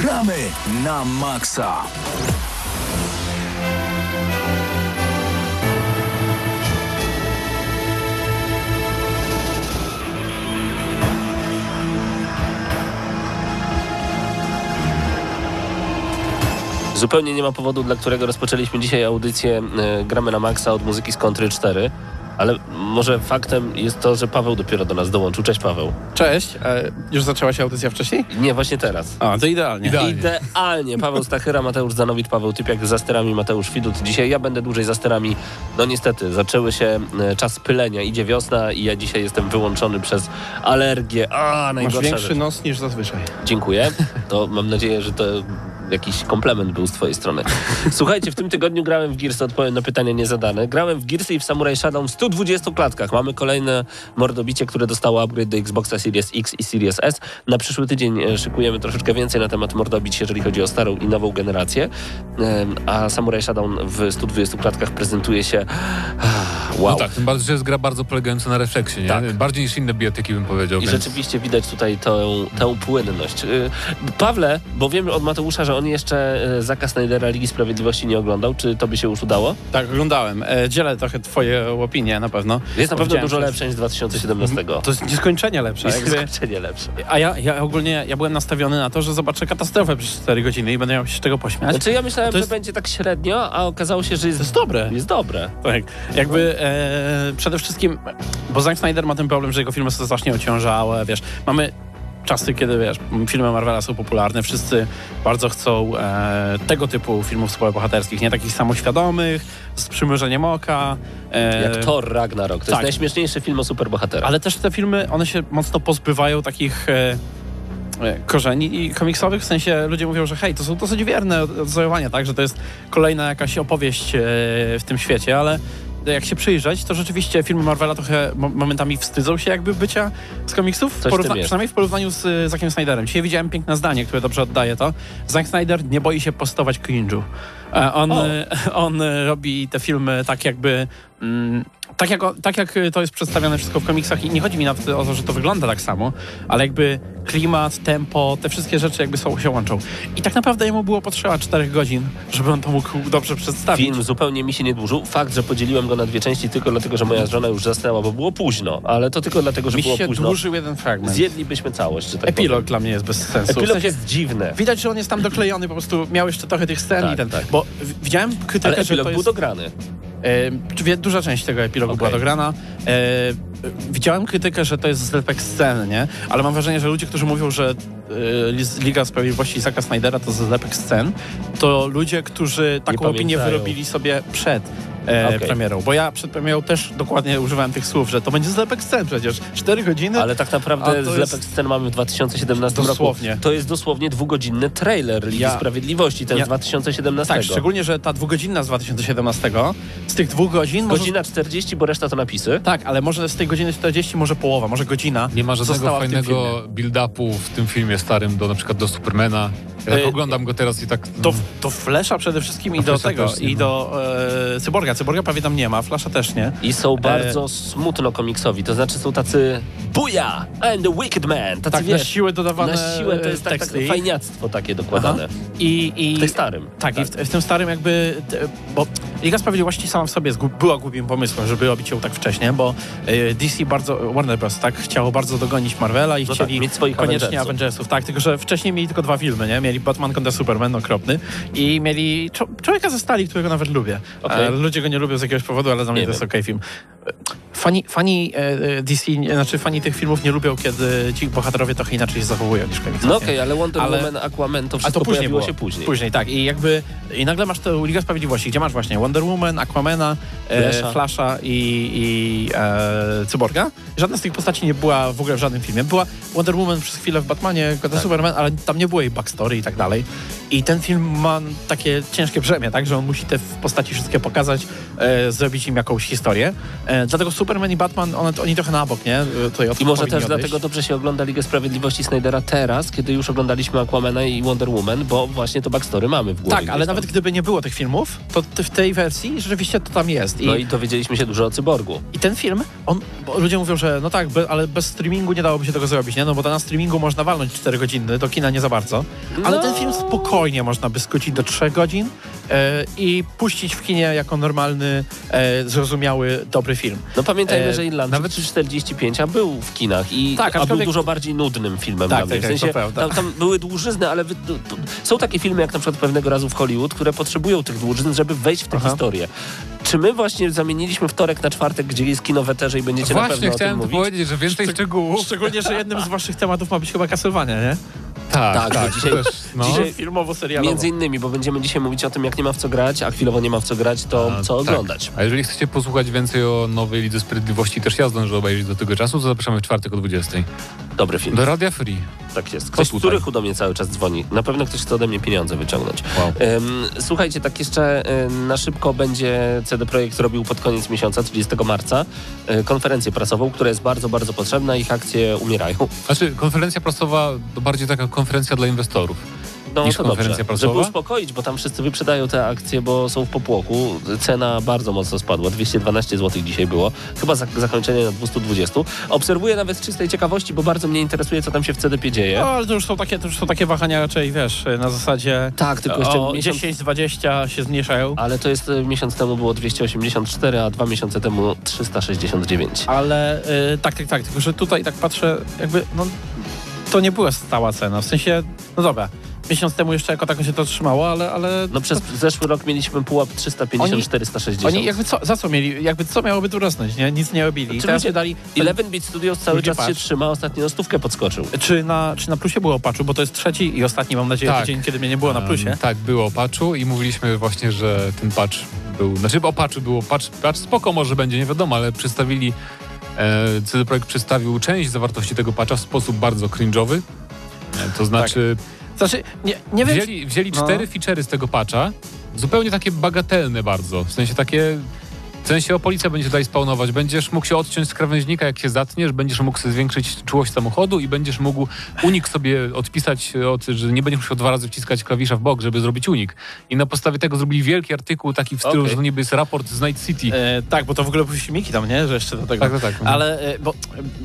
Gramy na maksa. Zupełnie nie ma powodu, dla którego rozpoczęliśmy dzisiaj audycję e, Gramy na Maxa od muzyki z Kontry 4. Ale może faktem jest to, że Paweł dopiero do nas dołączył. Cześć Paweł. Cześć. E, już zaczęła się audycja wcześniej? Nie, właśnie teraz. A, to idealnie. Idealnie. Idealnie. Paweł Stachyra, Mateusz Zanowicz, Paweł Typiak za sterami, Mateusz Widut. Dzisiaj ja będę dłużej za sterami. No niestety, zaczęły się e, czas pylenia. Idzie wiosna i ja dzisiaj jestem wyłączony przez alergię. A, Masz najgorsza większy rzecz. nos niż zazwyczaj. Dziękuję. To mam nadzieję, że to jakiś komplement był z twojej strony. Słuchajcie, w tym tygodniu grałem w Gearsy, odpowiem na pytania niezadane. Grałem w Gearsy i w Samurai Shadow w 120 klatkach. Mamy kolejne mordobicie, które dostało upgrade do Xboxa Series X i Series S. Na przyszły tydzień e, szykujemy troszeczkę więcej na temat mordobić, jeżeli chodzi o starą i nową generację. A Samurai Shadow w 120 klatkach prezentuje się ah, wow. No tak, tym bardziej, że jest gra bardzo polegająca na refleksie, nie? Tak. Bardziej niż inne biotyki bym powiedział. I więc- rzeczywiście widać tutaj tę, tę płynność. Y, Pawle, bo wiem od Mateusza, że on jeszcze y, Zaka Snydera Ligi Sprawiedliwości nie oglądał. Czy tobie się już udało? Tak, oglądałem. E, dzielę trochę twoje opinie na pewno. Jest na pewno dużo lepsze niż z 2017. To jest nieskończenie lepsze. Jest Jakby, skończenie lepsze. a ja, ja ogólnie ja byłem nastawiony na to, że zobaczę katastrofę przez 4 godziny i będę miał się z czego pośmiać. Znaczy ja myślałem, To jest- że będzie tak średnio, a okazało się, że jest, To jest dobre. jest dobre. Tak. Jakby e, przede wszystkim, bo Zack Snyder ma ten problem, że jego filmy są strasznie ociążałe, wiesz, mamy czasy, kiedy wiesz, filmy Marvela są popularne, wszyscy bardzo chcą e, tego typu filmów superbohaterskich, nie takich samoświadomych, z przymrużeniem oka. E, Jak Thor Ragnarok. To tak. jest najśmieszniejszy film o superbohaterach. Ale też te filmy, one się mocno pozbywają takich e, e, korzeni komiksowych, w sensie ludzie mówią, że hej, to są dosyć wierne odwzorowania, tak, że to jest kolejna jakaś opowieść e, w tym świecie, ale jak się przyjrzeć, to rzeczywiście filmy Marvela trochę mo- momentami wstydzą się jakby bycia z komiksów, jest. przynajmniej w porównaniu z e, Zackiem Snyderem. Dzisiaj widziałem piękne zdanie, które dobrze oddaje to. Zack Snyder nie boi się postować cringe'u. E, On, O. e, on e, robi te filmy tak jakby... Mm, tak jak, tak jak to jest przedstawione wszystko w komiksach i nie chodzi mi nawet o to, że to wygląda tak samo, ale jakby klimat, tempo, te wszystkie rzeczy jakby są, się łączą. I tak naprawdę jemu było potrzeba 4 godzin, żeby on to mógł dobrze przedstawić. Film zupełnie mi się nie dłużył. Fakt, że podzieliłem go na dwie części tylko dlatego, że moja żona już zasnęła, bo było późno. Ale to tylko dlatego, że Mi było się późno. dłużył jeden fragment. Zjedlibyśmy całość, tak Epilog powiem. dla mnie jest bez sensu. W Epilog sensie- jest dziwny. Widać, że on jest tam doklejony, po prostu miał jeszcze trochę tych scen Tak, i ten. tak. Bo w- widziałem krytykę, Ale że epilog to był jest... dograny. E, duża część tego epilogu Okej. była dograna. E, widziałem krytykę, że to jest zlepek scen, nie? Ale mam wrażenie, że ludzie, którzy mówią, że e, Liga Sprawiedliwości Zacka Snydera to zlepek scen, to ludzie, którzy taką opinię wyrobili sobie przed e, Okej. premierą. Bo ja przed premierą też dokładnie używałem tych słów, że to będzie zlepek scen przecież. Cztery godziny. Ale tak naprawdę zlepek jest- scen mamy w 2017 Dosłownie. roku. To jest dosłownie dwugodzinny trailer Ligi Ja- Sprawiedliwości, ten ja- z 2017. tak, szczególnie, że ta dwugodzinna z 2017, z tych dwóch godzin... może- Godzina 40, bo reszta to napisy. Tak, ale może z tej godziny 40, może połowa, może godzina. Nie ma żadnego fajnego build-upu w tym filmie starym do na przykład do Supermana. Ja tak E, oglądam go teraz i tak... Do, do Flasha przede wszystkim i do tego, i do e, Cyborga. Cyborga prawie tam nie ma, Flasha też nie. I E, są bardzo smutno komiksowi, to znaczy są tacy buja, I'm the wicked man, tacy Tak, na wiesz, siłę dodawane na siłę to jest tak, tak fajniactwo takie dokładane. Aha. I, i, W tych starym. Tak, i w, w tym starym jakby, bo Liga Sprawiedliwości sama w sobie była głupim pomysłem, żeby robić ją tak wcześnie, bo e, DC bardzo, Warner Bros. tak, chciało bardzo dogonić Marvela i No chcieli tak, mieć swoich koniecznie Avengersów. Avengersów. Tak, tylko że wcześniej mieli tylko dwa filmy, nie? Mieli Batman kontra Superman, okropny i mieli Człowieka ze Stali, którego nawet lubię. E, ludzie go nie lubią z jakiegoś powodu, ale dla mnie Nie to jest okej film. Fani, fani e, e, DC, znaczy fani tych filmów nie lubią, kiedy ci bohaterowie trochę inaczej się zachowują niż komiksy. No okej, ale Wonder Ale- Woman, Aquaman, to A wszystko to później pojawiło było. się później. Później, tak. I jakby i nagle masz tę Ligę Sprawiedliwości, gdzie masz właśnie Wonder Woman, Aquamana, e, Flasha. Flasha i, i e, Cyborga. Żadna z tych postaci nie była w ogóle w żadnym filmie. Była Wonder Woman przez chwilę w Batmanie, Tak. Superman, ale tam nie było jej backstory i tak dalej. I ten film ma takie ciężkie brzemię, tak, że on musi te postaci wszystkie pokazać, e, zrobić im jakąś historię. E, dlatego Superman i Batman, one, oni trochę na bok, nie? E, Tutaj I może też odejść. dlatego dobrze się ogląda Ligę Sprawiedliwości Snydera teraz, kiedy już oglądaliśmy Aquamana i Wonder Woman, bo właśnie to backstory mamy w głowie. Tak, ale nawet gdyby nie było tych filmów, to w tej wersji rzeczywiście to tam jest. I, No i dowiedzieliśmy się dużo o cyborgu. i ten film, on, bo ludzie mówią, że no tak, be, ale bez streamingu nie dałoby się tego zrobić, nie? No bo to na streamingu można walnąć 4 godziny, do kina nie za bardzo. Ale No. ten film spokojnie można by skrócić do 3 godzin e, i puścić w kinie jako normalny, e, zrozumiały, dobry film. No pamiętajmy, E, że Irlandczyk nawet- 345 a był w kinach i Tak, a był dużo bardziej nudnym filmem Tak, tak, w tak, sensie to prawda. tam, tam były dłużyzny, ale wy, są takie filmy jak na przykład pewnego razu w Hollywood, które potrzebują tych dłużyzn, żeby wejść w tę Aha. historię. Czy my właśnie zamieniliśmy wtorek na czwartek, gdzie jest kino weterze i będziecie na Właśnie pewno o tym chciałem to mówić? powiedzieć, że więcej szczegółów. Szczególnie, że jednym z waszych tematów ma być chyba Castlevania, nie? Tak, Tak, tak. dzisiaj- też, no. dzisiaj- filmowo-serialowo. Między innymi, bo będziemy dzisiaj mówić o tym, jak nie ma w co grać, a chwilowo nie ma w co grać, to A, co tak. oglądać. A jeżeli chcecie posłuchać więcej o nowej Lidze Sprawiedliwości, też ja zdążę obejrzeć do tego czasu, to zapraszamy w czwartek o 20. Dobry film. Do Radia Free. Tak jest. Ktoś, tutaj? który do mnie cały czas dzwoni. Na pewno ktoś chce ode mnie pieniądze wyciągnąć. Wow. Ym, słuchajcie, tak jeszcze y, na szybko będzie CD Projekt robił pod koniec miesiąca, 30 marca, y, konferencję prasową, która jest bardzo, bardzo potrzebna. Ich akcje umierają. Znaczy, konferencja prasowa to bardziej taka konferencja dla inwestorów. No Niż to konferencja dobrze, żeby uspokoić, bo tam wszyscy wyprzedają te akcje, bo są w popłoku. Cena bardzo mocno spadła, 212 zł dzisiaj było. Chyba za, zakończenie na 220. Obserwuję nawet z czystej ciekawości, bo bardzo mnie interesuje, co tam się w CDP dzieje. No, ale to już, są takie, to już są takie wahania raczej, wiesz, na zasadzie Tak, tylko jeszcze o miesiąc 10-20 się zmniejszają. Ale to jest y, miesiąc temu było 284, a dwa miesiące temu 369. Ale y, tak, tak, tak, tylko że tutaj tak patrzę, jakby, no to nie była stała cena, w sensie, no dobra, miesiąc temu jeszcze jako tako się to trzymało, ale, ale No przez zeszły rok mieliśmy pułap 350, Oni- 460. oni jakby co, za co mieli, jakby co miałoby tu rosnąć, nie? Nic nie robili. Teraz nie dali... Eleven Beat Studios cały czas się patrz. trzyma, ostatnio na stówkę podskoczył. Czy na, czy na plusie było o patchu, bo to jest trzeci i ostatni, mam nadzieję, Tak. tydzień, kiedy mnie nie było na plusie. Em, tak, było o patchu i mówiliśmy właśnie, że ten patch był, znaczy o patchu było, patch, patch spoko może będzie, nie wiadomo, ale przedstawili, e, CD Projekt przedstawił część zawartości tego patcha w sposób bardzo cringe'owy. E, to znaczy, Znaczy, nie, nie wiem, wzięli, wzięli no. cztery feature'y z tego patcha, zupełnie takie bagatelne bardzo, w sensie takie... W sensie o policja będzie tutaj spawnować. Będziesz mógł się odciąć z krawężnika, jak się zatniesz, będziesz mógł sobie zwiększyć czułość samochodu i będziesz mógł unik sobie odpisać, od, że nie będziesz musiał dwa razy wciskać klawisza w bok, żeby zrobić unik. I na podstawie tego zrobili wielki artykuł taki w stylu, Okej. że to niby jest raport z Night City. E, tak, bo to w ogóle były filmiki tam, nie? Że jeszcze do tego. Tak, tak, tak. Ale e, bo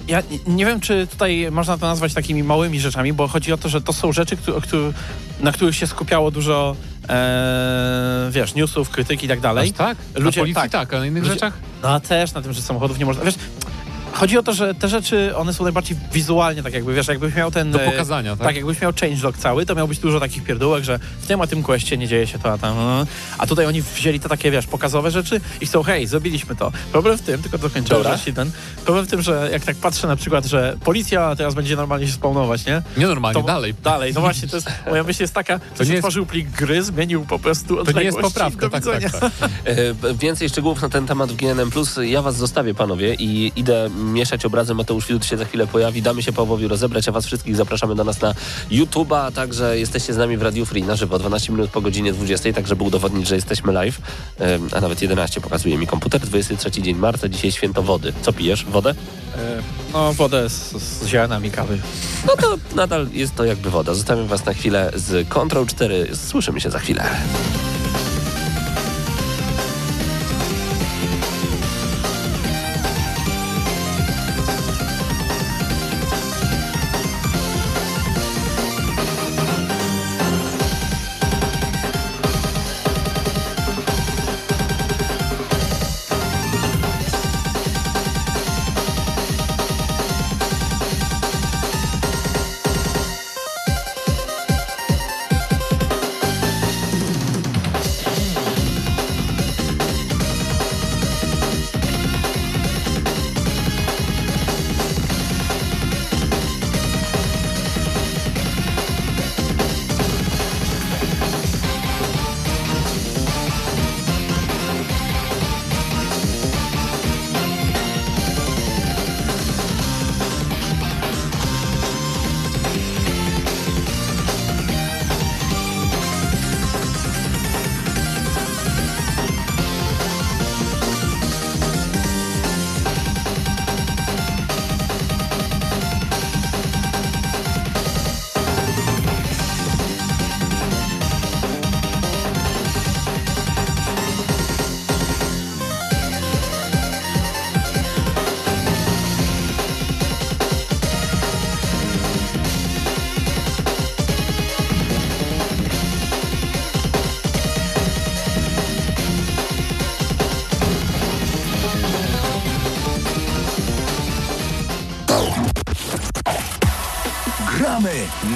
ja nie- wiem, czy tutaj można to nazwać takimi małymi rzeczami, bo chodzi o to, że to są rzeczy, któ- o któ- na których się skupiało dużo, e, wiesz, newsów, krytyki i tak dalej. Aż tak? Ludzie- na policji tak. tak, a na innych Ludzie- rzeczach? No a też na tym, że samochodów nie można. Wiesz, chodzi o to, że te rzeczy, one są najbardziej wizualnie, tak jakby, wiesz, jakbyś miał ten... Do e, pokazania, tak? Tak, jakbyś miał changelog cały, to miał być dużo takich pierdółek, że w tym a tym questie nie dzieje się to, a tam... mm. A tutaj oni wzięli te takie, wiesz, pokazowe rzeczy i chcą, hej, zrobiliśmy to. Problem w tym, tylko dokończę wreszcie ten, problem w tym, że jak tak patrzę na przykład, że policja teraz będzie normalnie się spawnować, nie? Nienormalnie, To- dalej. Dalej, no właśnie, to jest, moja myśl jest taka, ktoś nie jest- otworzył plik gry, zmienił po prostu To nie jest poprawka, tak, tak, tak. E, Więcej szczegółów na ten temat w GNM+. Ja was zostawię, panowie, i idę mieszać obrazy. Mateusz Widut się za chwilę pojawi. Damy się Pawłowi rozebrać, a was wszystkich zapraszamy do nas na YouTube'a, a także jesteście z nami w Radio Free na żywo, 12 minut po godzinie 20, tak żeby udowodnić, że jesteśmy live. A nawet 11 pokazuje mi komputer. 23 dzień marca, dzisiaj święto wody. Co pijesz? Wodę? E, No, wodę z, z ziarnami kawy. No to nadal jest to jakby woda. Zostawiam was na chwilę z Control 4. Słyszymy się za chwilę.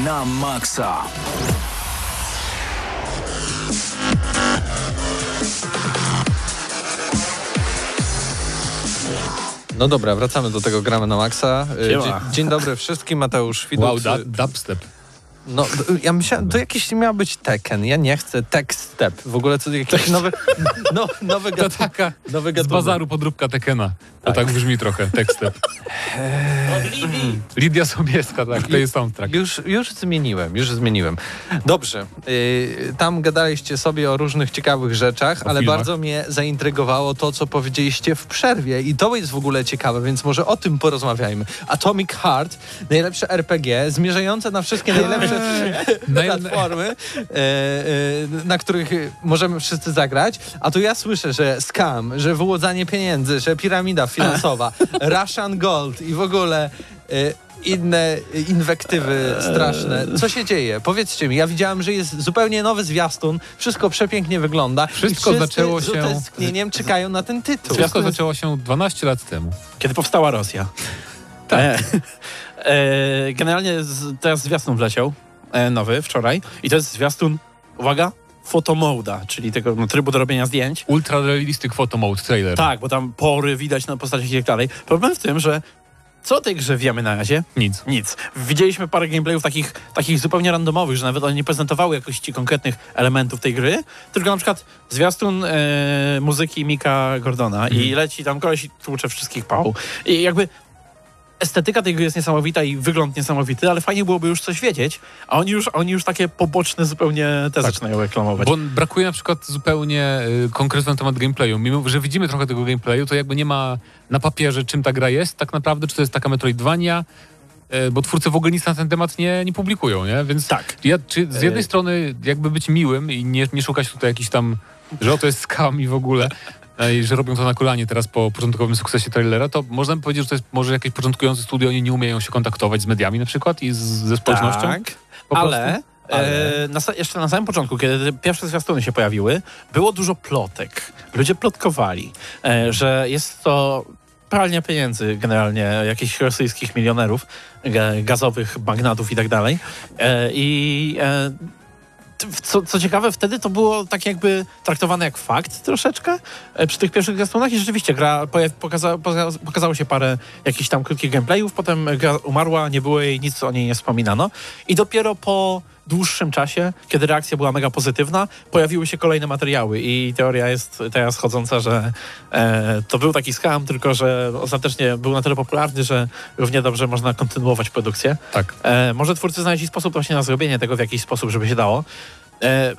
Na maksa. No dobra, wracamy do tego gramy na maksa. E. Dzień, dzień dobry wszystkim, Mateusz Widut. Wow, da, dubstep. No, ja myślałem, to jakiś miał być Tekken. Ja nie chcę Tech Step. W ogóle to jakiś nowy, no, nowy, To taka nowy z bazaru podróbka Tekena. To tak, brzmi trochę, tekstep. Lidia Sobieska, tak, to jest soundtrack. Już, już zmieniłem, już zmieniłem. Dobrze, yy, tam gadaliście sobie o różnych ciekawych rzeczach, O ale filmach. bardzo mnie zaintrygowało to, co powiedzieliście w przerwie i to jest w ogóle ciekawe, więc może o tym porozmawiajmy. Atomic Heart, najlepsze RPG, zmierzające na wszystkie najlepsze Naj- platformy, e, e, na których możemy wszyscy zagrać, a tu ja słyszę, że scam, że wyłudzanie pieniędzy, że piramida finansowa, Russian Gold i w ogóle e, inne inwektywy straszne. Co się dzieje? Powiedzcie mi, ja widziałem, że jest zupełnie nowy zwiastun, wszystko przepięknie wygląda Wszystko i zaczęło z się- utęsknieniem czekają na ten tytuł. Wszystko zaczęło się 12 lat temu. Kiedy powstała Rosja. Tak. E, e, generalnie z, teraz zwiastun wleciał, e, nowy, wczoraj. I to jest zwiastun, uwaga, fotomoda, czyli tego no, trybu do robienia zdjęć. Ultra Realistic Photo Mode trailer. Tak, bo tam pory widać na postaciach i tak dalej. Problem w tym, że co o tej grze wiemy na razie? Nic. Nic. Widzieliśmy parę gameplayów takich, takich zupełnie randomowych, że nawet one nie prezentowały jakości konkretnych elementów tej gry, tylko na przykład zwiastun e, muzyki Mika Gordona i leci tam koleś i tłucze wszystkich pał. I jakby estetyka tej gry jest niesamowita i wygląd niesamowity, ale fajnie byłoby już coś wiedzieć, a oni już, oni już takie poboczne zupełnie te zaczynają reklamować. Bo brakuje na przykład zupełnie y, konkretu na temat gameplayu. Mimo, że widzimy trochę tego gameplayu, to jakby nie ma na papierze, czym ta gra jest tak naprawdę, czy to jest taka Metroidvania, y, bo twórcy w ogóle nic na ten temat nie, nie publikują, nie? Więc Tak. ja, czy z jednej E. strony jakby być miłym i nie, nie szukać tutaj jakiś tam, że to jest skam i w ogóle, i że robią to na kolanie teraz po początkowym sukcesie trailera, to można by powiedzieć, że to jest może jakieś początkujące studio, oni nie umieją się kontaktować z mediami na przykład i z, ze społecznością. Tak, ale, prostu. Ale- E, na, jeszcze na samym początku, kiedy pierwsze zwiastuny się pojawiły, było dużo plotek. Ludzie plotkowali, e, że jest to pralnia pieniędzy generalnie jakichś rosyjskich milionerów, ga- gazowych magnatów i tak dalej. E, I e, co, co ciekawe, wtedy to było tak jakby traktowane jak fakt troszeczkę e, przy tych pierwszych zwiastunach i rzeczywiście gra pokaza, pokazało się parę jakichś tam krótkich gameplayów, potem gra umarła, nie było jej, nic o niej nie wspominano. I dopiero po dłuższym czasie, kiedy reakcja była mega pozytywna, pojawiły się kolejne materiały i teoria jest teraz chodząca, że e, to był taki skam, tylko że ostatecznie był na tyle popularny, że równie dobrze można kontynuować produkcję. Tak. E, może twórcy znaleźli sposób właśnie na zrobienie tego w jakiś sposób, żeby się dało. E,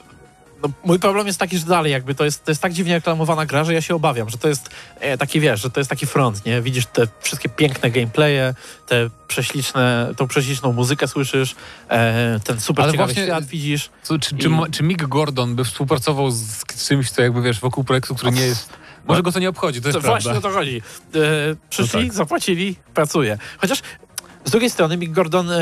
no, mój problem jest taki, że dalej jakby to jest, to jest tak dziwnie reklamowana gra, że ja się obawiam, że to jest e, taki, wiesz, że to jest taki front, nie? Widzisz te wszystkie piękne gameplaye, te prześliczne, tą prześliczną muzykę słyszysz, e, ten super Ale ciekawy właśnie- świat widzisz. Co, czy, czy, I- czy Mick Gordon by współpracował z czymś, co jakby wiesz, wokół projektu, który nie jest. Może go to nie obchodzi, to jest To właśnie o to chodzi. E, przyszli, No tak. zapłacili, pracuje. Chociaż z drugiej strony Mick Gordon e,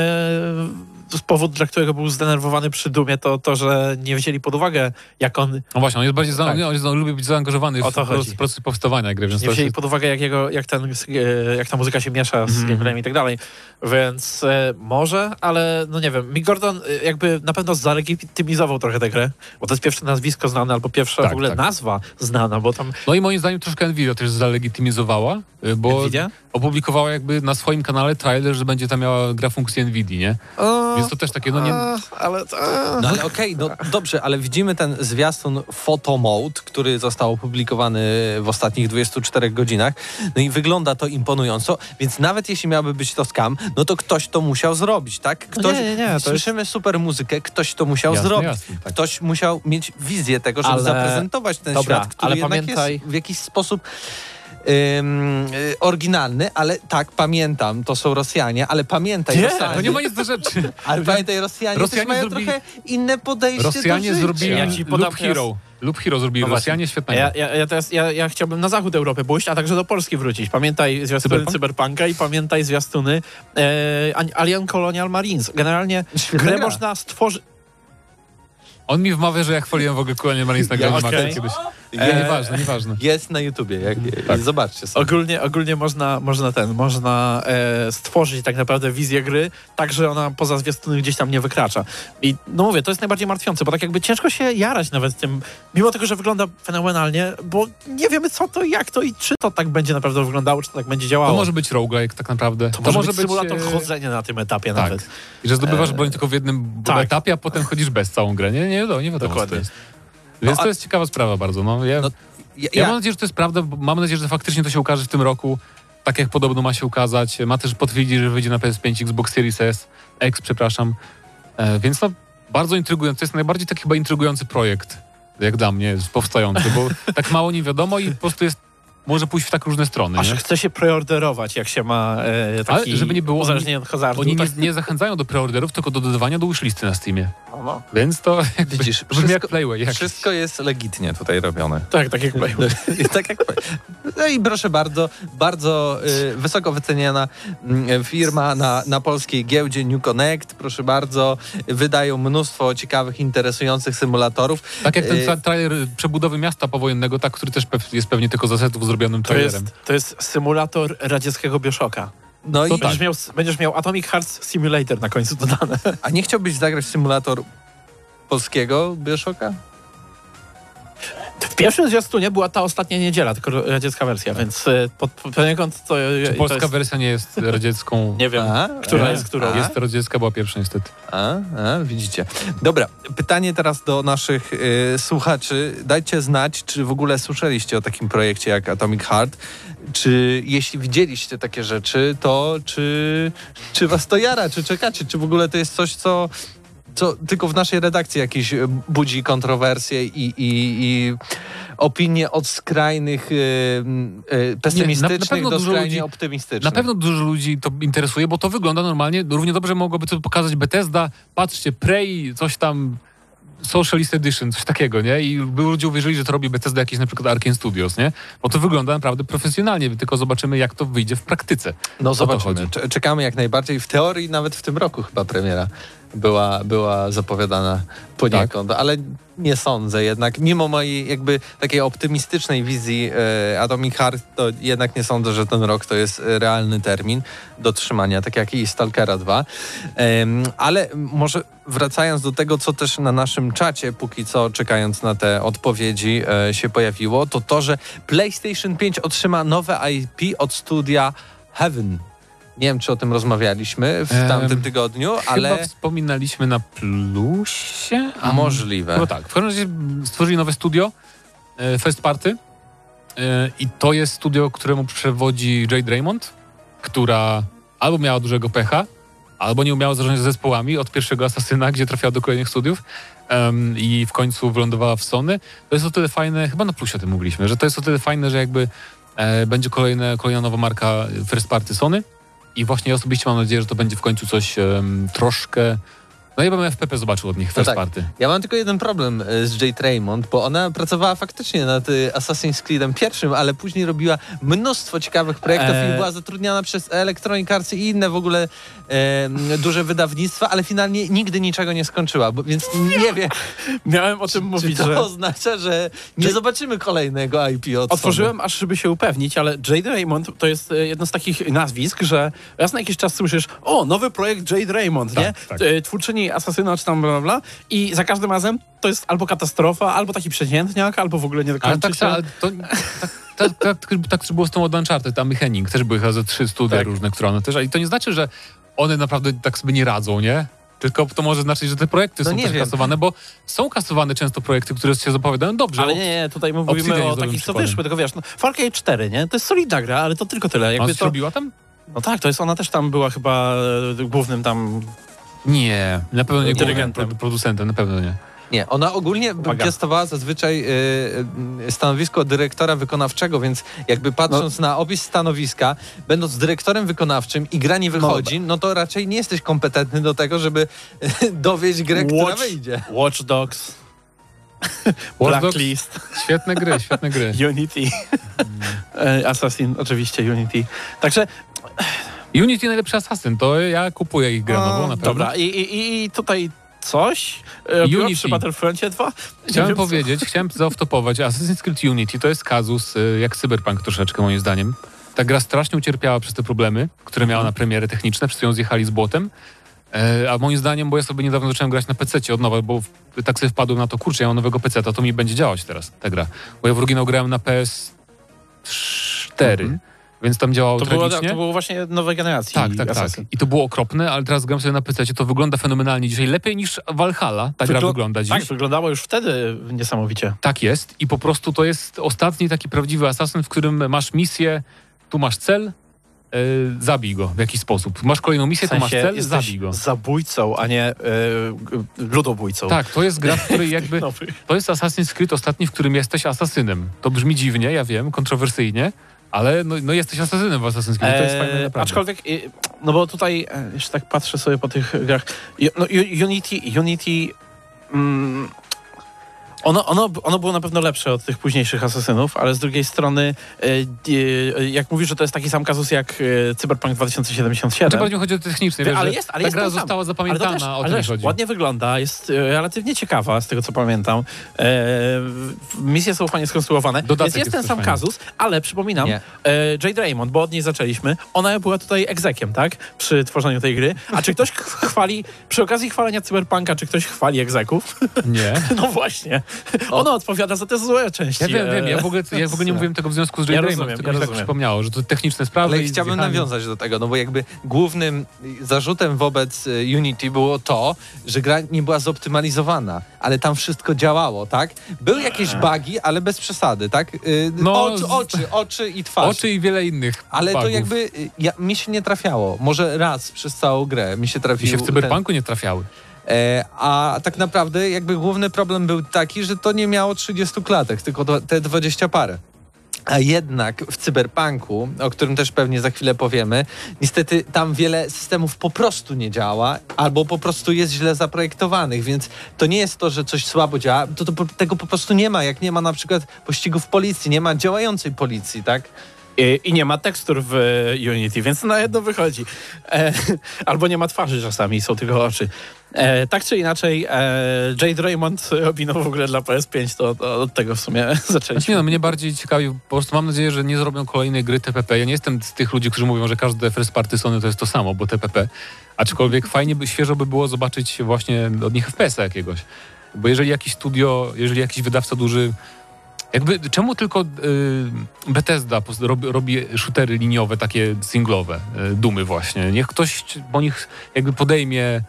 powód, dla którego był zdenerwowany przy Dumie, to to, że nie wzięli pod uwagę, jak on No właśnie, on jest bardziej za, Tak. nie, on, jest, on lubi być zaangażowany w to proces, powstawania gry, więc nie wzięli pod uwagę, jak, jego, jak, ten, e, jak ta muzyka się miesza z Mhm. gameplayem i tak dalej. Więc e, może, ale no nie wiem. Mick Gordon e, jakby na pewno zalegitymizował trochę tę grę, bo to jest pierwsze nazwisko znane, albo pierwsza Tak, w ogóle tak. nazwa znana, bo tam No i moim zdaniem troszkę Nvidia też zalegitymizowała, y, bo Nvidia? Opublikowała jakby na swoim kanale trailer, że będzie tam miała gra funkcji Nvidia, nie? O, Więc to też takie, no nie... a, ale to, No ale okej, no dobrze, ale widzimy ten zwiastun Photo Mode, który został opublikowany w ostatnich 24 godzinach. No i wygląda to imponująco, więc nawet jeśli miałby być to skam, no to ktoś to musiał zrobić, tak? Ktoś, No nie, nie, nie, to jest- Słyszymy super muzykę, ktoś to musiał Jasne, zrobić. jasne, tak. Ktoś musiał mieć wizję tego, żeby Ale- zaprezentować ten Dobra, świat, który ale jednak pamiętaj- jest w jakiś sposób ym, y, oryginalny, ale tak, pamiętam, to są Rosjanie, ale pamiętaj, Nie, Rosjanie, No nie ma nic do rzeczy. ale pamiętaj, Rosjanie, Rosjanie też mają zrobili- trochę inne podejście Rosjanie do życia. zrobili Ja ci podam Loop Hero. Loop Hero zrobili No. Rosjanie, świetnego. Ja, ja, ja, teraz, ja, ja chciałbym na zachód Europy pójść, a także do Polski wrócić. Pamiętaj zwiastuny Cyberpunk? Cyberpunka i pamiętaj zwiastuny e, Alien Colonial Marines. Generalnie Świetna grę gra. można stworzyć... On mi wmawia, że ja chwaliłem w ogóle Colonial Marines na Ja, okej. kiedyś. Nie, nieważne, nieważne. Jest na YouTubie, jak, Tak. zobaczcie sobie. Ogólnie, ogólnie można, można ten, można e, stworzyć tak naprawdę wizję gry, tak, że ona poza zwiastuny gdzieś tam nie wykracza. I no mówię, to jest najbardziej martwiące, bo tak jakby ciężko się jarać nawet tym, mimo tego, że wygląda fenomenalnie, bo nie wiemy co to, jak to i czy to tak będzie naprawdę wyglądało, czy to tak będzie działało. To może być roguelike tak naprawdę. to może być symulator e, chodzenia na tym etapie tak. nawet. I że zdobywasz E, broń tylko w jednym tak. etapie, a potem chodzisz bez całą grę. Nie, nie wiadomo, nie wiadomo co to Dokładnie. jest. Więc No, a- to jest ciekawa sprawa bardzo. No, ja, No, Ja, ja ja, mam nadzieję, że to jest prawda, bo mam nadzieję, że faktycznie to się ukaże w tym roku, tak jak podobno ma się ukazać. Ma też potwierdzić, że wyjdzie na PS5, Xbox Series S, X, przepraszam. E, więc no, bardzo intrygujący. To jest najbardziej taki chyba intrygujący projekt, jak dla mnie, powstający, bo tak mało nie wiadomo i po prostu jest, może pójść w tak różne strony. Aż Nie? chce się preorderować, jak się ma e, taki Ale żeby nie było, uzależnienie od hazardu. Oni nie, tak, nie zachęcają do preorderów, tylko do dodawania do wishlisty na Steamie. no, no. Więc to jakby Widzisz, brzmi jak wszystko- Playway. jakiś. wszystko jest legitnie tutaj robione. tak, tak jak Playway. Tak jak No i proszę bardzo, bardzo y, wysoko wyceniana mm, firma na, na polskiej giełdzie New Connect, proszę bardzo, wydają mnóstwo ciekawych, interesujących symulatorów. Tak jak ten Y, tra- trailer przebudowy miasta powojennego, tak, który też jest pewnie tylko z asetów zrobionym To trailerem. jest, to jest symulator radzieckiego Bioshocka. No To i, tak. Będziesz, miał, będziesz miał Atomic Hearts Simulator na końcu dodane. A nie chciałbyś zagrać symulator polskiego Bioshocka? W pierwszym zwiastunie była ta ostatnia niedziela, tylko radziecka wersja, więc e, pod, poniekąd to, Czy to polska jest, wersja nie jest radziecką? Nie wiem, A, która a, jest którą. a. Jest radziecka, była pierwsza niestety. A, a, widzicie. Dobra, pytanie teraz do naszych y, słuchaczy. Dajcie znać, czy w ogóle słyszeliście o takim projekcie jak Atomic Heart. Czy jeśli widzieliście takie rzeczy, to czy, czy was to jara, czy czekacie, czy w ogóle to jest coś, co, co tylko w naszej redakcji jakieś y, budzi kontrowersje i, i, i opinie od skrajnych y, y, pesymistycznych pewno do dużo skrajnie ludzi- optymistycznych. Na pewno dużo ludzi to interesuje, bo to wygląda normalnie. Równie dobrze mogłoby to pokazać Bethesda. Patrzcie, Prey, coś tam, Socialist Edition, coś takiego, nie? I by ludzie uwierzyli, że to robi Bethesda jakieś na przykład Arkane Studios, nie? Bo to wygląda naprawdę profesjonalnie, tylko zobaczymy, jak to wyjdzie w praktyce. No zobaczymy. Czekamy jak najbardziej. W teorii nawet w tym roku chyba premiera była, była zapowiadana poniekąd, ale nie sądzę jednak. Mimo mojej jakby takiej optymistycznej wizji e, Atomic Heart, to jednak nie sądzę, że ten rok to jest realny termin do trzymania, tak jak i Stalkera 2. Em, ale może wracając do tego, co też na naszym czacie, póki co czekając na te odpowiedzi e, się pojawiło, to to, że PlayStation 5 otrzyma nowe IP od studia Heaven. Nie wiem, czy o tym rozmawialiśmy w tamtym tygodniu, ale Chyba wspominaliśmy na plusie? A możliwe. No tak, w każdym razie stworzyli nowe studio, e, First Party e, i to jest studio, któremu przewodzi Jade Raymond, która albo miała dużego pecha, albo nie umiała zarządzać zespołami od pierwszego Asasyna, gdzie trafiała do kolejnych studiów em, i w końcu wylądowała w Sony. To jest o tyle fajne, chyba na plusie o tym mówiliśmy, że to jest o tyle fajne, że jakby e, będzie kolejne, kolejna nowa marka First Party Sony i właśnie ja osobiście mam nadzieję, że to będzie w końcu coś em, troszkę no ja bym FPP zobaczył od nich First tak. Party. Ja mam tylko jeden problem e, z Jade Raymond, bo ona pracowała faktycznie nad e, Assassin's Creedem pierwszym, ale później robiła mnóstwo ciekawych projektów Eee. i była zatrudniana przez Electronic Arts i inne w ogóle e, duże wydawnictwa, ale finalnie nigdy niczego nie skończyła, bo, więc nie wiem, Miałem o tym czy mówić, to że... oznacza, że nie Czy- zobaczymy kolejnego IP od Otworzyłem aż, żeby się upewnić, ale Jade Raymond to jest e, jedno z takich nazwisk, że raz na jakiś czas słyszysz, o, nowy projekt Jade Raymond, Tak, nie? tak. E, Twórczyni Asasyna czy tam bla, bla, bla. I za każdym razem to jest albo katastrofa, albo taki przeciętniak, albo w ogóle nie Ale dokończy tak, się. ale to, tak, tak, tak, tak też było z tą od Uncharted, tam i Henning, też były chyba ze trzy studia Tak. różne, które one też, i to nie znaczy, że one naprawdę tak sobie nie radzą, nie? Tylko to może znaczyć, że te projekty No są też wiem. kasowane, bo są kasowane często projekty, które się zapowiadają dobrze. Ale nie, nie, tutaj Obsidian mówimy o takich, co wyszły, tylko wiesz, no, Far Cry 4, nie? To jest solidna gra, ale to tylko tyle. Ona Jakby coś to, robiła tam? no tak, to jest, ona też tam była chyba e, głównym tam... Nie, na pewno nie Dyrygentem. produ- producentem, na pewno nie. Nie, ona ogólnie Uwaga. piastowała zazwyczaj y, stanowisko dyrektora wykonawczego, więc jakby patrząc na opis stanowiska, będąc dyrektorem wykonawczym i gra nie wychodzi, no, to raczej nie jesteś kompetentny do tego, żeby dowieść grę, która Watch- wyjdzie. Watch Dogs, Watch Dogs, Blacklist, świetne gry, świetne gry. Unity, E, Assassin, oczywiście Unity. Także Unity najlepszy Assassin, to ja kupuję ich grę nową, na pewno. Dobra, i, i, i tutaj coś robiło Unity. przy Battlefroncie 2? Nie Chciałem wiem, co. powiedzieć, chciałem zaoftopować, Assassin's Creed Unity to jest kazus y, jak Cyberpunk troszeczkę moim zdaniem. Ta gra strasznie ucierpiała przez te problemy, które miała na premiery techniczne, przez co ją zjechali z błotem. E, a moim zdaniem, bo ja sobie niedawno zacząłem grać na PC od nowa, bo tak sobie wpadłem na to, kurczę, ja mam nowego PC, to mi będzie działać teraz ta gra. Bo ja w oryginał grałem na PS4, więc tam działało To było, tragicznie. to było właśnie nowej generacji Tak, tak, tak. Assassin. I to było okropne, ale teraz gram sobie na PC, to wygląda fenomenalnie dzisiaj. Lepiej niż Valhalla ta gra Wygl- wygląda dziś. Tak, wyglądało już wtedy niesamowicie. Tak jest i po prostu to jest ostatni taki prawdziwy asasyn, w którym masz misję, tu masz cel, yy, zabij go w jakiś sposób. Masz kolejną misję, W tu masz sensie cel, zabij go. zabójcą, a nie e, ludobójcą. Tak, to jest gra, w której jakby... To jest Assassin's Creed ostatni, w którym jesteś asasynem. To brzmi dziwnie, ja wiem, kontrowersyjnie, ale no, no jesteś asasynem w Assassin's Creed, to jest fajne Eee, naprawdę. aczkolwiek, e, no bo tutaj, e, jeszcze tak patrzę sobie po tych grach, no, Unity, Unity mm, ono, ono, ono było na pewno lepsze od tych późniejszych asesynów, ale z drugiej strony, e, e, jak mówisz, że to jest taki sam kazus jak e, Cyberpunk 2077, Znaczy, bardziej chodzi o technicznie, Wie- wiesz, ale jest- ale ta jest gra została ale to zapamiętana, też, o ale też chodzi. ładnie wygląda, jest relatywnie ciekawa z tego co pamiętam. Misje są fajnie skonstruowane, Dodatek więc jest jest ten sam fajny. kazus, ale przypominam, Nie. Jade Raymond, bo od niej zaczęliśmy, ona była tutaj egzekiem, tak? Przy tworzeniu tej gry. A czy ktoś ch- chwali, przy okazji chwalenia Cyberpunka, czy ktoś chwali egzeków? Nie. No właśnie. Ona odpowiada za te złe części. Ja wiem, wiem, ja w ogóle, ja w ogóle nie e, mówiłem tego w związku z Ja Jade rozumiem, tylko ja mi tak przypomniało, że to techniczne sprawy Ale chciałbym zjechanie. nawiązać do tego, no bo jakby głównym zarzutem wobec y, Unity było to, że gra nie była zoptymalizowana, ale tam wszystko działało, tak? Były jakieś bugi, ale bez przesady, tak? No, oczy, oczy, oczy i twarz. Oczy i wiele innych ale to bugów. jakby y, ja, mi się nie trafiało. Może raz przez całą grę mi się trafił. Mi się w ten- Cyberpunku nie trafiały. E, a tak naprawdę jakby główny problem był taki, że to nie miało 30 klatek, tylko te 20 parę. A jednak w cyberpunku, o którym też pewnie za chwilę powiemy, niestety tam wiele systemów po prostu nie działa, albo po prostu jest źle zaprojektowanych, więc to nie jest to, że coś słabo działa, to, to tego po prostu nie ma, jak nie ma na przykład pościgów policji, nie ma działającej policji, tak? I, I nie ma tekstur w e, Unity, więc na jedno wychodzi. E, albo nie ma twarzy czasami, są tylko oczy. E, tak czy inaczej, e, Jade Raymond robi no w ogóle dla PS5, to, to od tego w sumie Znaczy zaczęliśmy. nie, no, mnie bardziej ciekawi, po prostu mam nadzieję, że nie zrobią kolejnej gry TPP. Ja nie jestem z tych ludzi, którzy mówią, że każde first party Sony to jest to samo, bo TPP. Aczkolwiek fajnie by, świeżo by było zobaczyć właśnie od nich FPS-a jakiegoś. Bo jeżeli jakiś studio, jeżeli jakiś wydawca duży jakby, czemu tylko y, Bethesda robi, robi shootery liniowe, takie singlowe, y, dumy właśnie? Niech ktoś po nich jakby podejmie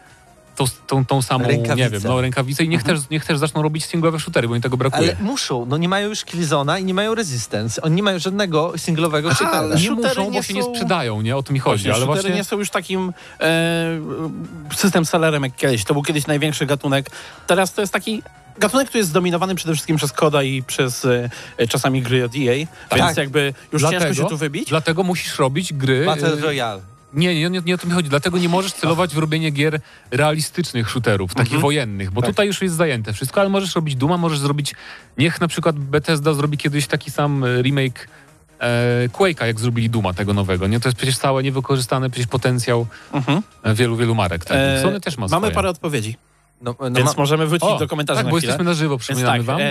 tą, tą, tą samą, nie Rękawicę. wiem, no, rękawicę i niech, też, niech też zaczną robić singlowe shootery, bo im tego brakuje. Ale muszą, no nie mają już Killzona i nie mają Resistance, oni nie mają żadnego singlowego Aha, shootera. nie muszą, nie bo się nie są- sprzedają, nie? O to mi chodzi, Właśnie, ale właśnie... nie są już takim e, system sellerem jak kiedyś. To był kiedyś największy gatunek. Teraz to jest taki gatunek, który jest zdominowany przede wszystkim przez Koda i przez e, czasami gry od EA, Tak. więc jakby już ciężko się tu wybić. Dlatego musisz robić gry... Battle y, Royale. Nie, nie, nie, nie o to mi chodzi. Dlatego nie możesz celować w robienie gier realistycznych shooterów, takich Mhm. wojennych, bo Tak. tutaj już jest zajęte wszystko, ale możesz robić Duma, możesz zrobić... Niech na przykład Bethesda zrobi kiedyś taki sam e, remake e, Quake'a, jak zrobili Duma tego nowego, nie? To jest przecież cały niewykorzystany przecież potencjał Mhm. e, wielu, wielu marek. Tak? E, Sony też ma Mamy swoje. parę odpowiedzi, No, no więc ma- możemy wrócić O, do komentarzy tak, na bo chwilę. jesteśmy na żywo, przypominamy tak, wam. e,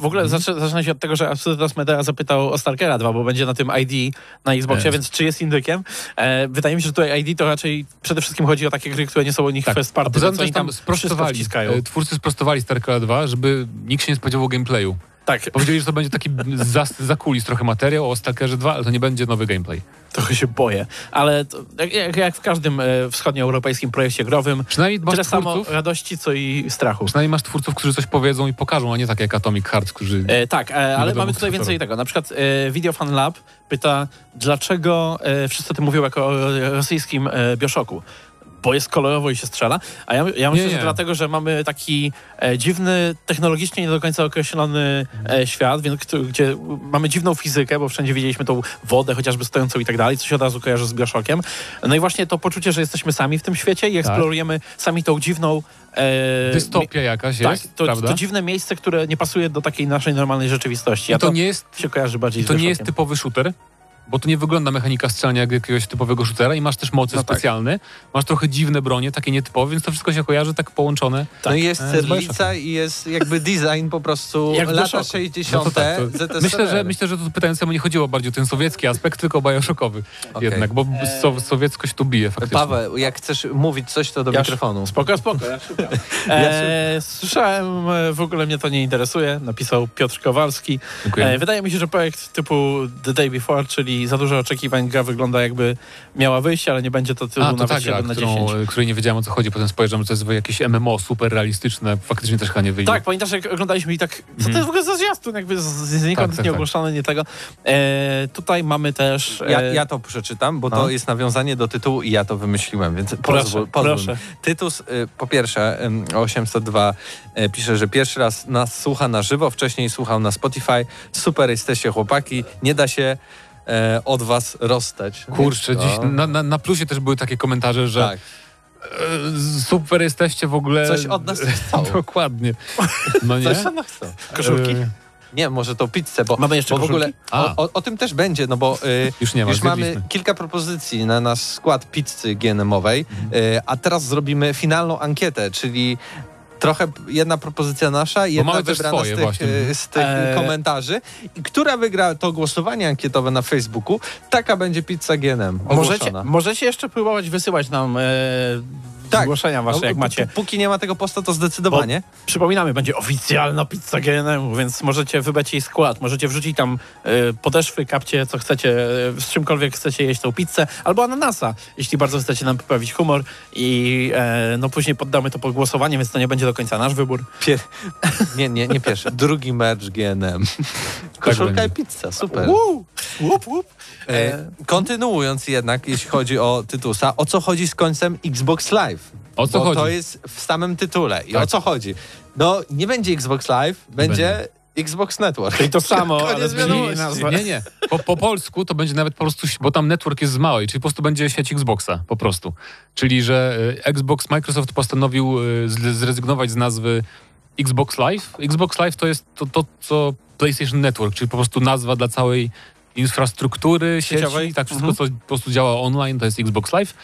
w ogóle Mhm. zaczę, zaczyna się od tego, że Absolutas Media zapytał o Stalkera 2, bo będzie na tym ID na Xboxie, Jest. więc czy jest indykiem? E, wydaje mi się, że tutaj ID to raczej przede wszystkim chodzi o takie gry, które nie są u nich Tak, first party, też oni tam sprostowali, e, twórcy sprostowali StarCraft 2, żeby nikt się nie spodziewał gameplayu. Tak, Powiedzieli, że to będzie taki za, za kulis trochę materiał o Stalkerze 2, ale to nie będzie nowy gameplay. Trochę się boję, ale to, jak, jak- w każdym e, wschodnioeuropejskim projekcie growym, Przynajmniej masz tyle samo twórców, radości, co i strachu. przynajmniej masz twórców, którzy coś powiedzą i pokażą, a nie tak jak Atomic Hearts, którzy... E, tak, e, ale mamy tutaj więcej tego. Na przykład e, Video Fan Lab pyta, dlaczego e, wszyscy o tym mówią jako o rosyjskim e, Bioszoku. Bo jest kolorowo i się strzela. A ja, ja myślę, nie. że dlatego, że mamy taki e, dziwny, technologicznie nie do końca określony e, świat, więc, gdzie mamy dziwną fizykę, bo wszędzie widzieliśmy tą wodę, chociażby stojącą i tak dalej, co się od razu kojarzy z Bioszokiem. No i właśnie to poczucie, że jesteśmy sami w tym świecie i eksplorujemy sami tą dziwną... E, Dystopia jakaś tak, jest, to, prawda? to dziwne miejsce, które nie pasuje do takiej naszej normalnej rzeczywistości. To, to nie jest, się kojarzy bardziej to nie jest Bioshockiem. typowy shooter, bo to nie wygląda mechanika strzelania jak jakiegoś typowego shootera i masz też moce No tak. specjalne, masz trochę dziwne bronie, takie nietypowe, więc to wszystko się kojarzy tak połączone. No i jest E, Bioshockiem. i jest jakby design po prostu Jak lata Bioshocku. 60. No to tak, myślę, że, myślę, że tu pytającemu nie chodziło bardziej o ten sowiecki aspekt, tylko o bioshockowy Okej. jednak, bo so, sowieckość tu bije faktycznie. Paweł, jak chcesz mówić coś, to do Ja mikrofonu. Spoko, spoko. Ja szukam. E, słyszałem, e, w ogóle mnie to nie interesuje, napisał Piotr Kowalski. Dziękuję. E, wydaje mi się, że projekt typu The Day Before, czyli za dużo oczekiwań, gra wygląda jakby miała wyjść, ale nie będzie to tytuł A, to nawet ta gra, 7 na którą, 10. której nie wiedziałem o co chodzi, potem spojrzałem, że to jest jakieś MMO super realistyczne, faktycznie też chyba nie wyjdzie. Tak, pamiętasz jak oglądaliśmy i tak, co to Mhm. jest w ogóle za zwiastun, jakby z- znikąd Tak, tak, tak, nie tak. ogłoszone, nie tego. E, tutaj mamy też... E, Ja, ja to przeczytam, bo no. to jest nawiązanie do tytułu i ja to wymyśliłem, więc Proszę, pozwól, pozwól. proszę. Tytus, y, po pierwsze, ym, 802 y, pisze, że pierwszy raz nas słucha na żywo, wcześniej słuchał na Spotify. Super jesteście chłopaki, nie da się e, od was rozstać. Kurczę, Więc dziś na, na, na plusie też były takie komentarze, że Tak, e, super jesteście w ogóle. coś od nas chcą. Dokładnie. No nie? Coś od nas chcą. Koszulki? E, Nie, może to pizzę, bo, Mamy jeszcze bo w ogóle o, o, o tym też będzie, no bo y, Już nie ma, już mamy zjedliśmy. kilka propozycji na nasz skład pizzy GNM-owej, Mhm. y, a teraz zrobimy finalną ankietę, czyli trochę jedna propozycja nasza, jedna mamy też wybrana swoje z tych, właśnie. z tych Eee. komentarzy. I która wygra to głosowanie ankietowe na Facebooku, taka będzie pizza GNM Możecie, możecie jeszcze próbować wysyłać nam e, Tak. zgłoszenia wasze, No, jak macie. Póki nie ma tego posta, to zdecydowanie. Przypominamy, będzie oficjalna pizza GNM, więc możecie wybrać jej skład, możecie wrzucić tam e, podeszwy, kapcie, co chcecie, e, z czymkolwiek chcecie jeść tą pizzę, albo ananasa, jeśli bardzo chcecie nam poprawić humor i e, no później poddamy to pod głosowanie, więc to nie będzie do końca nasz wybór. Pier... Nie, nie, nie pierwszy. Drugi merch GNM. Koszulka będzie. i pizza, super. Łup, łup. E, kontynuując jednak, jeśli chodzi o Tytusa, o co chodzi z końcem Xbox Live? O co Bo chodzi? to jest w samym tytule. I Tak. o co chodzi? No, nie będzie Xbox Live, będzie, Xbox Network. Czyli to samo, ale. Nie, nie. Po, po polsku to będzie nawet po prostu, bo tam network jest z małej, czyli po prostu będzie sieć Xboxa, po prostu. Czyli, że y, Xbox, Microsoft postanowił zrezygnować z nazwy Xbox Live. Xbox Live to jest to, to co PlayStation Network, czyli po prostu nazwa dla całej infrastruktury sieci, Sieciowej. tak wszystko, Mhm. co po prostu działa online, to jest Xbox Live.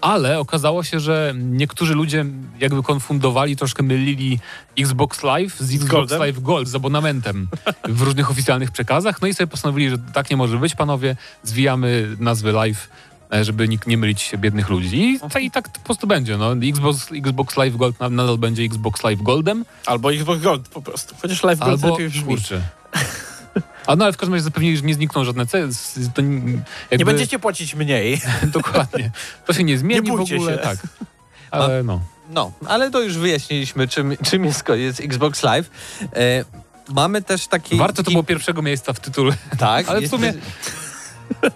Ale okazało się, że niektórzy ludzie jakby konfundowali, troszkę mylili Xbox Live z Xbox Goldem? Live Gold, z abonamentem w różnych oficjalnych przekazach. No i sobie postanowili, że tak nie może być, panowie, zwijamy nazwy Live, e, żeby nikt nie mylić biednych ludzi. I, ta- i tak po prostu będzie. No. Xbox, Xbox Live Gold na- nadal będzie Xbox Live Goldem, Albo Xbox Gold po prostu. Chociaż Live Gold albo... lepiej brzmi. Kurczę. A no ale w każdym razie zapewnili, że nie znikną żadne ceny. Jakby, Nie będziecie płacić mniej. Dokładnie. To się nie zmieni Nie w ogóle. się. Tak. Ale no. No, ale to już wyjaśniliśmy, czym, czym jest koniec Xbox Live. E, mamy też taki... Warto to było pierwszego miejsca w tytule. Tak, ale w jest- sumie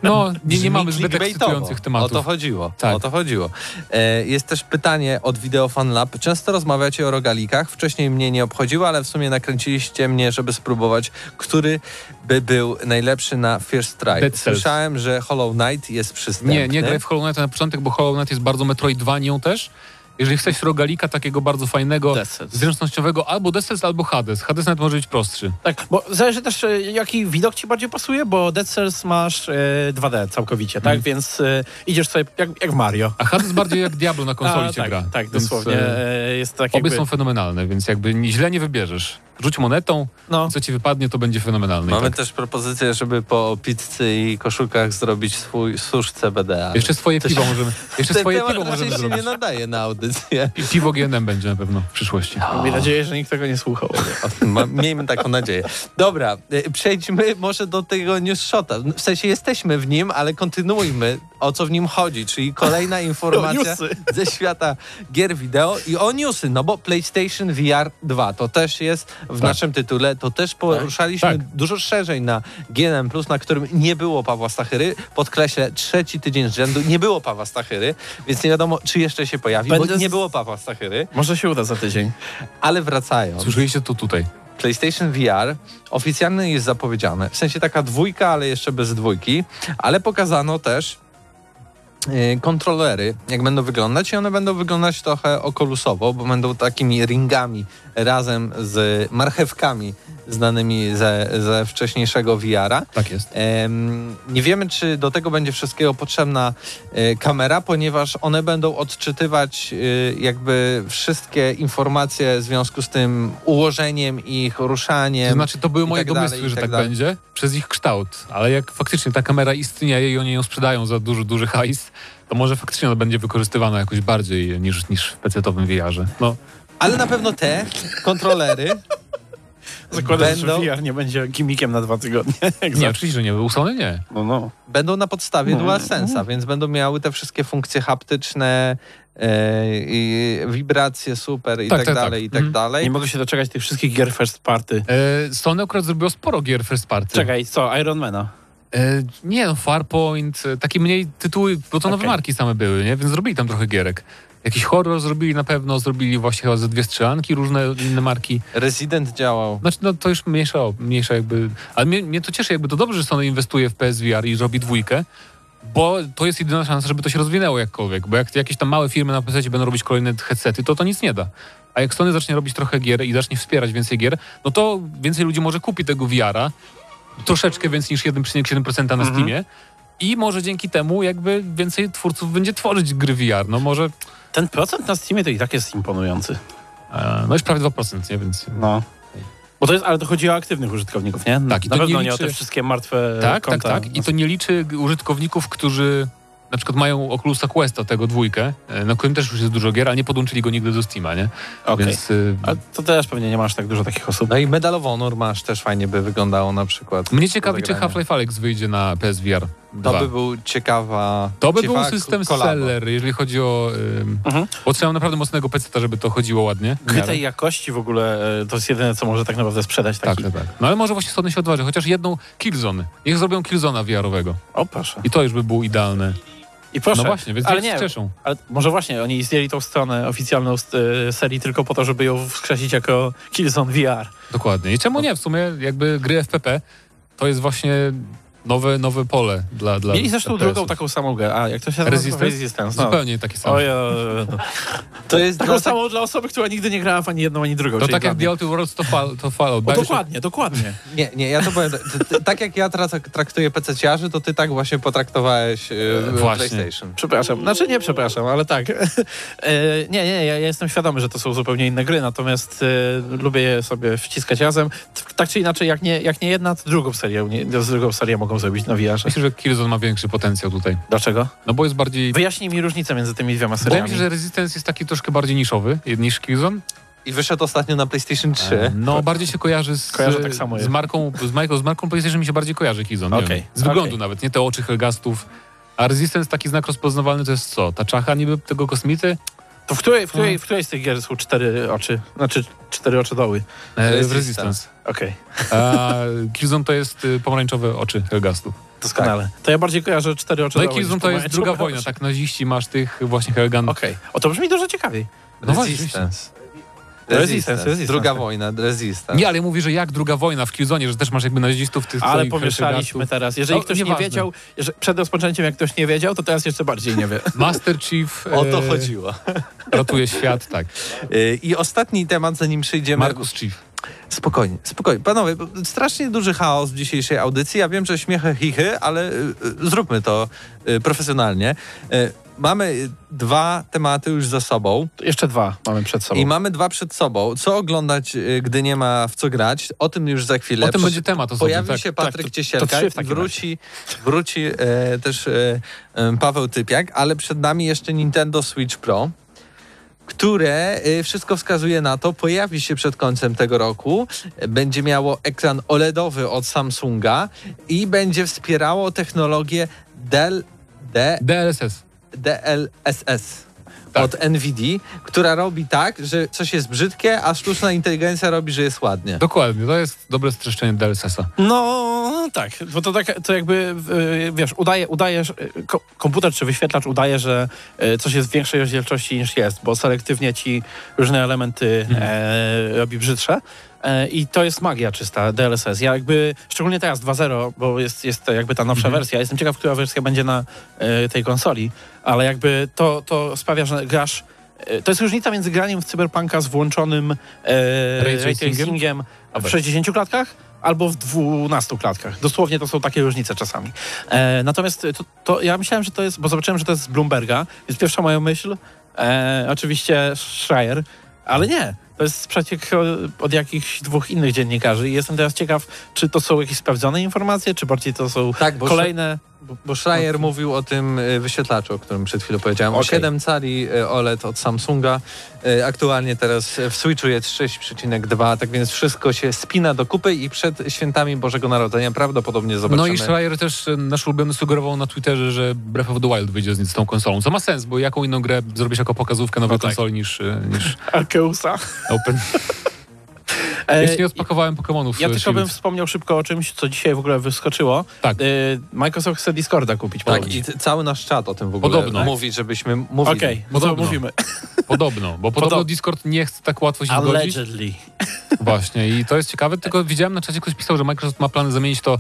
No, nie, nie mamy zbyt ekscytujących tematów. O to chodziło. Tak. O to chodziło. E, jest też pytanie od Video Fan Lab. Często rozmawiacie o rogalikach. Wcześniej mnie nie obchodziło, ale w sumie nakręciliście mnie, żeby spróbować, który by był najlepszy na First. Dead Cells. Słyszałem, że Hollow Knight jest przystępny. Nie, nie graj w Hollow Knight na początek, bo Hollow Knight jest bardzo Metroidvanią też. Jeżeli chcesz rogalika takiego bardzo fajnego, Cells. zręcznościowego, albo Cells, albo Hades. Hades nawet może być prostszy. Tak, bo zależy też, e, jaki widok ci bardziej pasuje, bo Dead Cells masz e, 2D całkowicie, tak? Mhm. Więc e, idziesz sobie jak, jak w Mario. A Hades bardziej jak Diablo na konsoli A, cię tak, gra. tak, Więc, dosłownie. jest tak Obie jakby... są fenomenalne, więc jakby źle nie wybierzesz. Rzuć monetą, No, co ci wypadnie, to będzie fenomenalne. Mamy tak. też propozycję, żeby po pizzy i koszulkach zrobić swój susz CBD. Jeszcze swoje piwo się- możemy, jeszcze swoje piwo możemy się zrobić. nie nadaje na audycję. I piwo GNM będzie na pewno w przyszłości. mam nadzieję, że nikt tego nie słuchał. Miejmy taką nadzieję. Dobra, y, przejdźmy może do tego news shota. W sensie jesteśmy w nim, ale kontynuujmy o co w nim chodzi, czyli kolejna informacja ze świata gier wideo i o newsy, no bo PlayStation VR 2 to też jest w Tak. naszym tytule, to też poruszaliśmy Tak. dużo szerzej na GNM+, na którym nie było Pawła Stachyry. Podkreślę, trzeci tydzień z rzędu nie było Pawła Stachyry, więc nie wiadomo, czy jeszcze się pojawi, Będę bo nie było Pawła Stachyry, Może się uda za tydzień. ale wracając. Słyszeliście to tutaj. PlayStation VR oficjalnie jest zapowiedziane. W sensie taka dwójka, ale jeszcze bez dwójki, ale pokazano też kontrolery, jak będą wyglądać i one będą wyglądać trochę okolusowo, bo będą takimi ringami razem z marchewkami znanymi ze, ze wcześniejszego VR-a. Tak jest. Nie wiemy, czy do tego będzie wszystkiego potrzebna e, kamera, ponieważ one będą odczytywać e, jakby wszystkie informacje w związku z tym ułożeniem ich, ruszaniem. To znaczy, to były moje tak domysły, że tak tak będzie, przez ich kształt. Ale jak faktycznie ta kamera istnieje i oni ją sprzedają za duży, duży hajs, to może faktycznie ona będzie wykorzystywana jakoś bardziej niż, niż w PC-owym VR-ze. No, Ale na pewno te kontrolery Zakładam, Będą- że VR nie będzie gimmickiem na dwa tygodnie. Nie, oczywiście, że nie. U Sony nie. No, no. będą na podstawie No, DualSense'a, więc będą miały te wszystkie funkcje haptyczne, e, i wibracje super i Tak, tak, tak, tak. dalej, i tak Mhm. dalej. Nie mogę się doczekać tych wszystkich gier first party. E, Sony akurat zrobiło sporo gier first party. Czekaj, co? Ironmana. E, nie no, Farpoint, e, takie mniej tytuły, bo to nowe Okej. marki same były, nie? Więc zrobili tam trochę gierek. Jakiś horror zrobili na pewno, zrobili właśnie chyba ze dwie strzelanki, różne inne marki. Resident działał. Znaczy, no to już mniejsza, mniejsza jakby... Ale mnie, mnie to cieszy, jakby to dobrze, że Sony inwestuje w PSVR i robi dwójkę, bo to jest jedyna szansa, żeby to się rozwinęło jakkolwiek, bo jak jakieś tam małe firmy na PC będą robić kolejne headsety, to to nic nie da. A jak Sony zacznie robić trochę gier i zacznie wspierać więcej gier, no to więcej ludzi może kupi tego VR-a, troszeczkę więcej niż 1,7% na Steamie i może dzięki temu jakby więcej twórców będzie tworzyć gry VR. No może, Ten procent na Steamie to i tak jest imponujący. e, no już prawie 2%, nie? Więc No. Bo to jest, ale to chodzi o aktywnych użytkowników, nie? Tak, i na to pewno nie nie o te liczy- wszystkie martwe Tak, konta. tak, tak. I to nie liczy użytkowników, którzy na przykład mają Oculusa Questa, tego dwójkę, e, na którym też już jest dużo gier, ale nie podłączyli go nigdy do Steama, nie? Okej. Więc y, A to też pewnie nie masz tak dużo takich osób. No i Medal of Honor masz też fajnie by wyglądało na przykład. mnie ciekawi, czy. Half-Life Alyx wyjdzie na PSVR 2. To by był ciekawa. To by ciekawa był system kolabo. seller, jeżeli chodzi o... Ym, Mhm. Potrzeba naprawdę mocnego PC, żeby to chodziło ładnie. w Gry tej jakości w ogóle e, to jest jedyne, co może tak naprawdę sprzedać Tak, taki. tak, tak. No ale może właśnie Sony się odważy, chociaż jedną Killzone. Niech zrobią Killzona VR-owego. O, proszę. I to już by było idealne. I proszę. No właśnie, więc ale nie, się cieszą. ale może właśnie oni zdjęli tą stronę oficjalną z e, serii tylko po to, żeby ją wskrzesić jako Killzone VR. Dokładnie. I czemu nie? W sumie jakby gry FPP to jest właśnie nowe, nowe pole dla, dla Mieli zresztą drugą taką samą grę. A, jak to się nazywa? Resistance? Resistance. No. Zupełnie taki sam. Oj, To jest taką dla samą dla osoby, która nigdy nie grała w ani jedną, ani drugą. To tak jak. The Outer Worlds to, fal, to Fallout. O, dokładnie, dokładnie. Nie, nie, ja to powiem. Tak jak ja teraz traktuję PC-ciarzy, to ty tak właśnie potraktowałeś yy, Właśnie. PlayStation. Przepraszam. Znaczy nie przepraszam, ale tak. E, nie, nie, ja, jestem świadomy, że to są zupełnie inne gry, natomiast e, lubię je sobie wciskać razem. Tak czy inaczej, jak nie, jak nie jedna, to drugą serię, nie, drugą serię mogą zrobić na VR. Myślę, że Killzone ma większy potencjał tutaj. Dlaczego? No bo jest bardziej... Wyjaśnij mi różnicę między tymi dwiema Wydaje seriami. mi się, że Resistance jest taki troszkę bardziej niszowy niż Killzone. I wyszedł ostatnio na PlayStation 3. No bardziej się kojarzy z, Kojarzę tak samo z marką, z, marką, z marką PlayStation mi się bardziej kojarzy Killzone. wiem. Z wyglądu okej. nawet, nie te oczy Helgastów. A Resistance taki znak rozpoznawalny to jest co? Ta czacha niby tego kosmity? To w której, w, której, w której z tych gier są cztery oczy? Znaczy cztery oczy doły. E, w Resistance. Okej, A Killzone to jest y, pomarańczowe oczy Helgastów. doskonale. To ja bardziej kojarzę cztery oczy No i Killzone to jest druga wojna, tak naziści masz tych właśnie Helgan. Okej. O, to brzmi dużo ciekawiej. No właśnie, Resistance. Resistance, Resistance, Druga wojna, Resistance. Nie, ale mówi, że jak druga wojna w Killzone, że też masz jakby nazistów tych Ale pomieszaliśmy teraz. Jeżeli No, ktoś nie wiedział, że przed rozpoczęciem jak ktoś nie wiedział, to teraz jeszcze bardziej nie wie. Master Chief O to e, chodziło. ratuje świat, tak. Yy, I ostatni temat, zanim przejdziemy. Markus Chief. Spokojnie, spokojnie. Panowie, strasznie duży chaos w dzisiejszej audycji. Ja wiem, że śmiechy, chichy, ale y, zróbmy to y, profesjonalnie. Y, mamy dwa tematy już za sobą To jeszcze dwa mamy przed sobą. i mamy dwa przed sobą. Co oglądać, y, gdy nie ma w co grać? O tym już za chwilę. O tym będzie temat osobny, Pojawi tak. się Patryk Tak, to- to Ciesielka i takim wróci, wróci e, też e, e, Paweł Typiak, ale przed nami jeszcze Nintendo Switch Pro które y, wszystko wskazuje na to, pojawi się przed końcem tego roku, będzie miało ekran OLEDowy od Samsunga i będzie wspierało technologię D, DLSS. DLSS Tak. od NVIDIA, która robi tak, że coś jest brzydkie, a sztuczna inteligencja robi, że jest ładnie. Dokładnie, to jest dobre streszczenie DLSS-a. No tak, bo to tak, to jakby y, wiesz, udaje, udaje ko- komputer czy wyświetlacz udaje, że y, coś jest w większej rozdzielczości niż jest, bo selektywnie ci różne elementy e, robi brzydsze. E, I to jest magia czysta, DLSS. Ja jakby, szczególnie teraz 2.0, bo jest, jest jakby ta nowsza Mhm. wersja. Jestem ciekaw, która wersja będzie na e, tej konsoli, ale jakby to, to sprawia, że grasz e, to jest różnica między graniem w Cyberpunka z włączonym e, Ray tracingiem w 60 klatkach albo w 12 klatkach. Dosłownie to są takie różnice czasami. E, natomiast to, to ja myślałem, że to jest, bo zobaczyłem, że to jest z Bloomberga, więc pierwsza moja myśl, e, oczywiście Schreier, ale nie. To jest przeciek od, jakichś dwóch innych dziennikarzy i jestem teraz ciekaw, czy to są jakieś sprawdzone informacje, czy bardziej to są Tak, bo kolejne... Bo, bo Schreier mówił o tym y, wyświetlaczu, o którym przed chwilą powiedziałem. O Okej. 7 cali y, OLED od Samsunga. Y, Aktualnie teraz w Switchu jest 6,2, tak więc wszystko się spina do kupy i przed świętami Bożego Narodzenia prawdopodobnie zobaczymy. No i Schreier też nasz ulubiony sugerował na Twitterze, że Breath of the Wild wyjdzie z, z tą konsolą. Co ma sens, bo jaką inną grę zrobisz jako pokazówkę nowej No tak. konsoli niż, niż Arkeusa. Open. Jeszcze nie rozpakowałem Pokemonów. Ja e, tylko bym wspomniał szybko o czymś, co dzisiaj w ogóle wyskoczyło. Tak. E, Microsoft chce Discorda kupić. Tak, podobnie. i cały nasz czat o tym w ogóle Podobno. mówi, żebyśmy mówili. Okej, no to Podobno. mówimy. Podobno, bo podobno Podob- Discord nie chce tak łatwo się zgodzić. Allegedly. Właśnie i to jest ciekawe, tylko widziałem na czacie ktoś pisał, że Microsoft ma plany zamienić to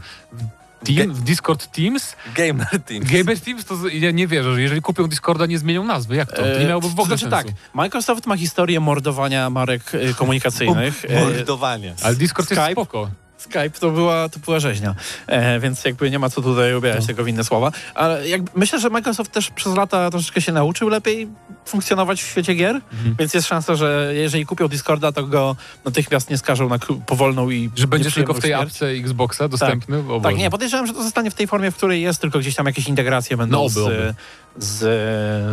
team, w Discord Teams. Gamer Team. Gamer Teams to ja nie wierzę, że jeżeli kupią Discorda, nie zmienią nazwy. Jak to? To nie miałoby w ogóle znaczy sensu. tak, Microsoft ma historię mordowania marek e, komunikacyjnych. E, Mordowanie. Ale Discord Skype? jest spoko. Skype to była, to była rzeźnia, e, więc jakby nie ma co tutaj ubierać No. tego w inne słowa. Ale jakby, myślę, że Microsoft też przez lata troszeczkę się nauczył lepiej funkcjonować w świecie gier, Mhm. więc jest szansa, że jeżeli kupią Discorda, to go natychmiast nie skażą na powolną i Że będzie tylko w tej śmierć. apce Xboxa dostępny? O Tak, Boże. nie, podejrzewam, że to zostanie w tej formie, w której jest, tylko gdzieś tam jakieś integracje będą No, z. z,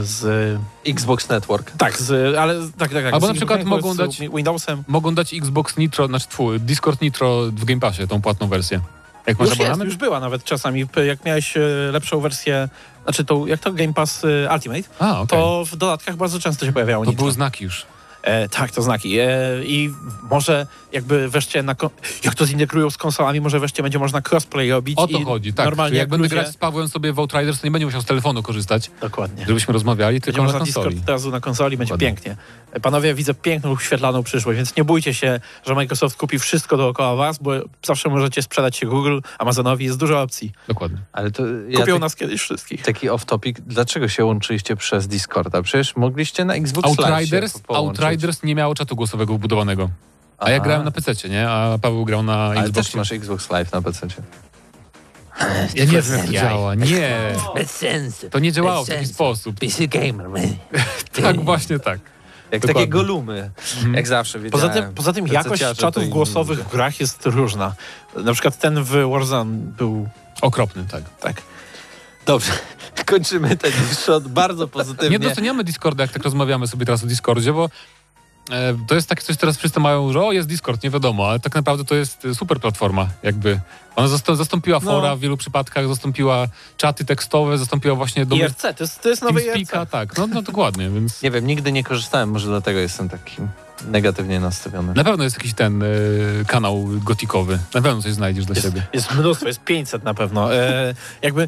z... Xbox Network. Tak, z, ale tak, tak, tak. Albo z na przykład mogą z dać- Windowsem. Mogą dać Xbox Nitro, znaczy twój, Discord Nitro w Game Passie, tą płatną wersję. Jak Już jest, już była nawet czasami, jak miałeś e, lepszą wersję, znaczy tą, jak to Game Pass e, Ultimate, A, okej. to w dodatkach bardzo często się pojawiało To nitro. były znaki już. E, tak, to znaki. E, I może jakby wreszcie, na jak to zintegrują z konsolami, może wreszcie będzie można crossplay robić. O to i chodzi, tak. Normalnie jak będę ludzie... grać z Pawłem sobie w Outriders, to nie będzie musiał z telefonu korzystać, Dokładnie. żebyśmy rozmawiali, tylko Będzie na można Discord konsoli. od razu na konsoli, będzie Dokładnie. pięknie. E, Panowie, widzę piękną, świetlaną przyszłość, więc nie bójcie się, że Microsoft kupi wszystko dookoła was, bo zawsze możecie sprzedać się Google, Amazonowi, jest dużo opcji. Dokładnie. Ale to ja Kupią tak- nas kiedyś wszystkich. Taki off-topic, dlaczego się łączyliście przez Discorda? Przecież mogliście na Xbox Live Outriders, połączyć. Outriders nie miało czatu głosowego wbudowanego. A ja Aha. grałem na PC, nie? A Paweł grał na Ale Xboxie. też masz Xbox Live na PC. Ja nie wiem, jak to działa. Nie. Bez sensu. To nie działało w taki sensu. sposób. PC gamer, man. Tak, właśnie tak. Jak Dokładnie. takie golumy. Jak zawsze Poza wiedziałem. tym, poza tym jakość czatów głosowych ludzie. w grach jest różna. Na przykład ten w Warzone był Okropny, tak. tak. Dobrze, kończymy ten shot bardzo pozytywnie. Nie doceniamy Discorda, jak tak rozmawiamy sobie teraz o Discordzie, bo to jest takie coś, teraz wszyscy mają, że o, jest Discord, nie wiadomo, ale tak naprawdę to jest e, super platforma, jakby. Ona zastąpiła No. fora w wielu przypadkach, zastąpiła czaty tekstowe, zastąpiła właśnie domy IRC, to jest, to jest nowy IRC. Tak, no, no dokładnie, więc Nie wiem, nigdy nie korzystałem, może dlatego jestem taki negatywnie nastawiony. na pewno jest jakiś ten e, kanał gotikowy, na pewno coś znajdziesz dla Jest, siebie. jest mnóstwo, jest 500 na pewno. E, jakby e,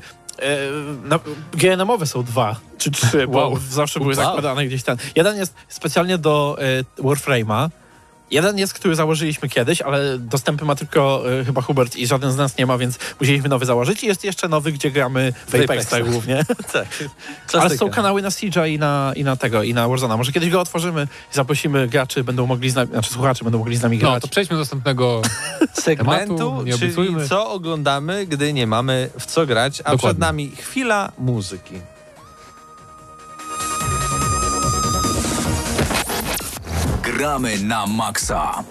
na, GNM-owe są dwa czy trzy, bo Wow. zawsze były Wow. zakładane gdzieś tam. Jeden jest specjalnie do e, Warframe'a. Jeden jest, który założyliśmy kiedyś, ale dostępy ma tylko e, chyba Hubert i żaden z nas nie ma, więc musieliśmy nowy założyć. I jest jeszcze nowy, gdzie gramy w Apexa Apexa. głównie. tak. Ale są kanały na Siege'a i na, i na tego, i na Warzone'a. Może kiedyś go otworzymy i zaprosimy graczy, będą mogli z nami, znaczy słuchacze będą mogli z nami No, grać. to przejdźmy do następnego. segmentu, tematu, nie czyli obiecujmy. co oglądamy, gdy nie mamy w co grać, a przed Dokładnie. nami chwila muzyki. Gramy na maksa.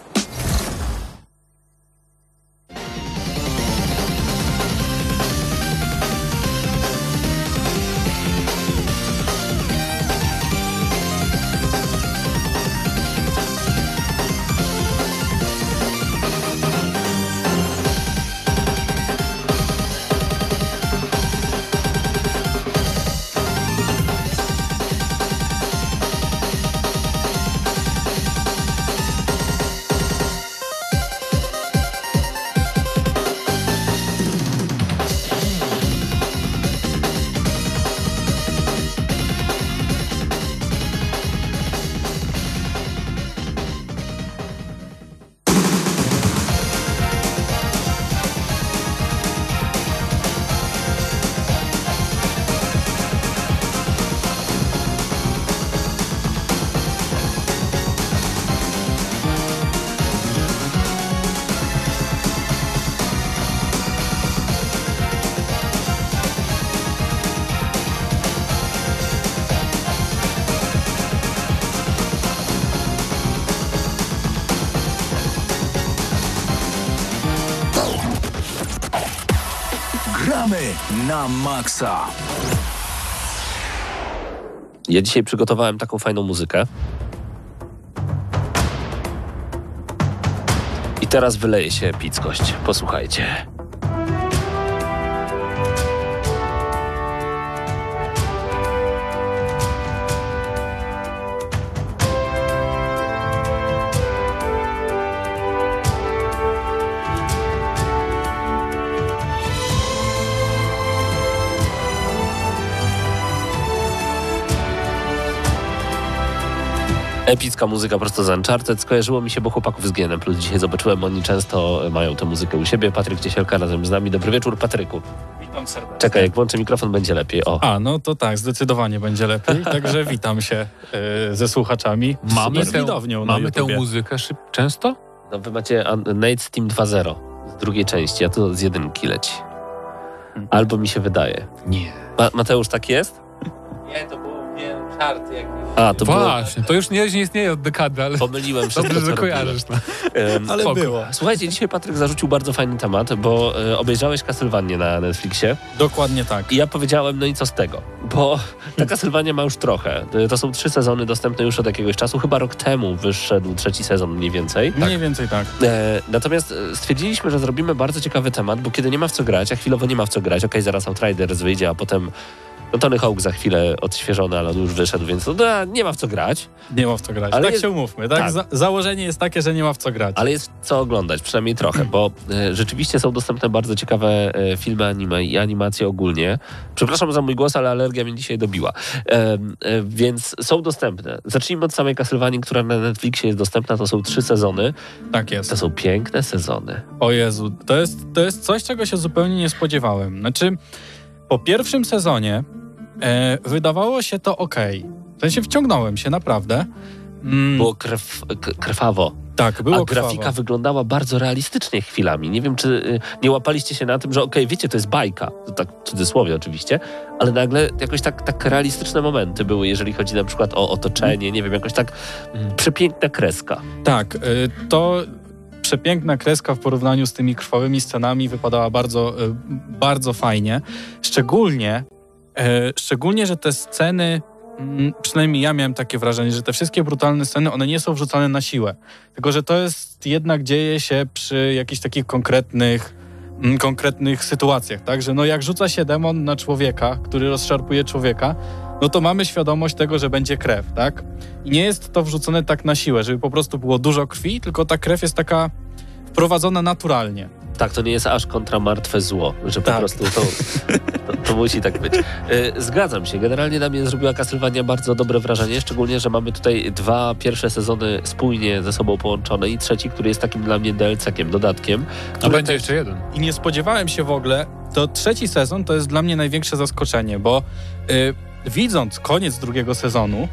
Na maksa. Ja dzisiaj przygotowałem taką fajną muzykę. I teraz wyleje się epickość. Posłuchajcie. Epicka muzyka prosto z Uncharted. Skojarzyło mi się, bo chłopaków z GNM Plus dzisiaj zobaczyłem. Oni często mają tę muzykę u siebie. Patryk Ciesielka razem z nami. Dobry wieczór, Patryku. Witam serdecznie. Czekaj, jak włączę mikrofon, będzie lepiej. O. A, no to tak, zdecydowanie będzie lepiej. Także witam się e, ze słuchaczami. Mamy, tę, widownią na mamy tę muzykę szyb... często? No, wy macie An- Nate's Team 2.0 z drugiej części, a to z jedynki leci. Albo mi się wydaje. Nie. Ma- Mateusz, tak jest? Nie, to było żart jakiś. A, to było... Właśnie, to już nie, nie istnieje od dekady, ale Pomyliłem wszystko, dobrze, że kojarzysz. No. Em, Ale Spoko. było. Słuchajcie, dzisiaj Patryk zarzucił bardzo fajny temat, bo e, obejrzałeś Castlevanię na Netflixie Dokładnie tak. i ja powiedziałem, no i co z tego? Bo ta Castlevania ma już trochę. E, To są trzy sezony dostępne już od jakiegoś czasu, chyba rok temu wyszedł trzeci sezon mniej więcej. Mniej więcej tak. E, natomiast e, stwierdziliśmy, że zrobimy bardzo ciekawy temat, bo kiedy nie ma w co grać, a chwilowo nie ma w co grać, okej, zaraz Outriders wyjdzie, a potem no Tony Hawk za chwilę odświeżony, ale on już wyszedł, więc no, da, nie ma w co grać, Nie ma w co grać. Ale tak jest- się umówmy. Tak? tak. Za założenie jest takie, że nie ma w co grać. ale jest co oglądać, przynajmniej trochę, bo e, rzeczywiście są dostępne bardzo ciekawe e, filmy anime i animacje ogólnie. Przepraszam za mój głos, ale alergia mnie dzisiaj dobiła. E, e, więc są dostępne. Zacznijmy od samej Castlevanii, która na Netflixie jest dostępna. To są trzy sezony. Tak jest. To są piękne sezony. O Jezu, to jest, to jest coś, czego się zupełnie nie spodziewałem. Znaczy, po pierwszym sezonie e, wydawało się to ok. W sensie wciągnąłem się, naprawdę. Mm, Było krw, k- krwawo. tak, było A grafika krwawo. wyglądała bardzo realistycznie chwilami. Nie wiem, czy y, nie łapaliście się na tym, że okej, wiecie, to jest bajka, to tak w cudzysłowie oczywiście, ale nagle jakoś tak, tak realistyczne momenty były, jeżeli chodzi na przykład o otoczenie, nie wiem, jakoś tak mm, przepiękna kreska. Tak, y, to przepiękna kreska w porównaniu z tymi krwawymi scenami wypadała bardzo, y, bardzo fajnie. Szczególnie, szczególnie, że te sceny, mm, przynajmniej ja miałem takie wrażenie, że te wszystkie brutalne sceny, one nie są wrzucane na siłę. Tylko, że to jest jednak dzieje się przy jakichś takich konkretnych mm, konkretnych sytuacjach, tak? Że no jak rzuca się demon na człowieka, który rozszarpuje człowieka, no to mamy świadomość tego, że będzie krew, tak? I nie jest to wrzucone tak na siłę, żeby po prostu było dużo krwi, tylko ta krew jest taka wprowadzona naturalnie. Tak, to nie jest aż kontra martwe zło, że po Tak. prostu to, to, to musi tak być. Y, Zgadzam się. Generalnie na mnie zrobiła Castlevania bardzo dobre wrażenie, szczególnie, że mamy tutaj dwa pierwsze sezony spójnie ze sobą połączone i trzeci, który jest takim dla mnie DLC-kiem, dodatkiem. A będzie też- jeszcze jeden. I nie spodziewałem się w ogóle, to trzeci sezon to jest dla mnie największe zaskoczenie, bo y, widząc koniec drugiego sezonu,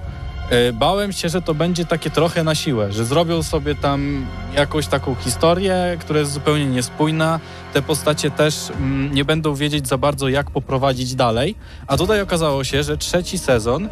bałem się, że to będzie takie trochę na siłę, że zrobią sobie tam jakąś taką historię, która jest zupełnie niespójna. Te postacie też mm, nie będą wiedzieć za bardzo, jak poprowadzić dalej. A tutaj okazało się, że trzeci sezon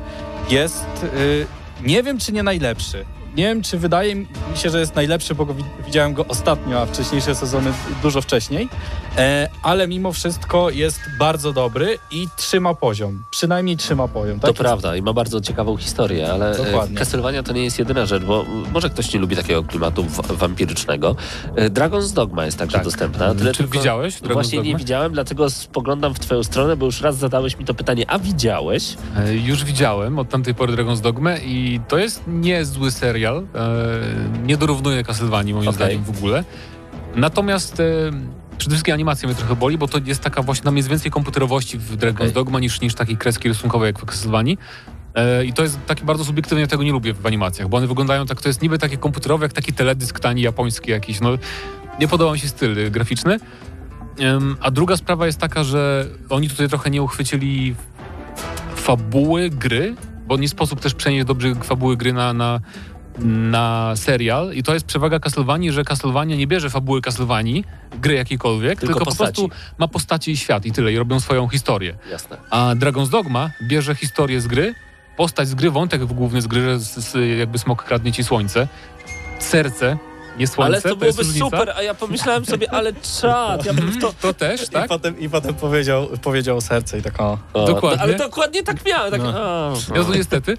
jest, y, nie wiem czy nie najlepszy. Nie wiem, czy wydaje mi się, że jest najlepszy, bo go wi- widziałem go ostatnio, a wcześniejsze sezony dużo wcześniej. E, ale mimo wszystko jest bardzo dobry i trzyma poziom. Przynajmniej trzyma poziom. To Tak? prawda i ma bardzo ciekawą historię, ale e, Dokładnie. Castlevania to nie jest jedyna rzecz, bo może ktoś nie lubi takiego klimatu wampirycznego. E, Dragon's Dogma jest także Tak. dostępna. Tyle Czy tylko- widziałeś Dragon's Właśnie nie Dogma? widziałem, dlatego spoglądam w twoją stronę, bo już raz zadałeś mi to pytanie, a widziałeś? E, Już widziałem od tamtej pory Dragon's Dogmę i to jest niezły serial. E, nie dorównuje Castlevanii moim Okej. zdaniem w ogóle. Natomiast e, przede wszystkim animacja mnie trochę boli, bo to jest taka właśnie, tam jest więcej komputerowości w Dragon's Okej. Dogma niż, niż takiej kreski rysunkowej jak w Castlevanii. E, I to jest takie bardzo subiektywne, ja tego nie lubię w animacjach, bo one wyglądają tak, to jest niby takie komputerowe, jak taki teledysk tani japoński jakiś, no nie podoba mi się styl y, graficzny. A druga sprawa jest taka, że oni tutaj trochę nie uchwycili fabuły gry, bo nie sposób też przenieść dobrze fabuły gry na, na, na serial i to jest przewaga Castlevanii, że Castlevania nie bierze fabuły Castlevanii, gry jakiejkolwiek, Tylko tylko, po prostu ma postaci i świat i tyle i robią swoją historię. Jasne. A Dragon's Dogma bierze historię z gry, postać z gry, wątek główny z gry, że z, z, jakby smok kradnie ci słońce, serce Nie słońce, Ale to jest byłoby super, a ja pomyślałem sobie, ale czad, ja bym w to... To też, tak? I potem, I potem powiedział, powiedział serce i tak o. O, Dokładnie. Ale dokładnie tak miałem. Tak, No. a, Ja to niestety.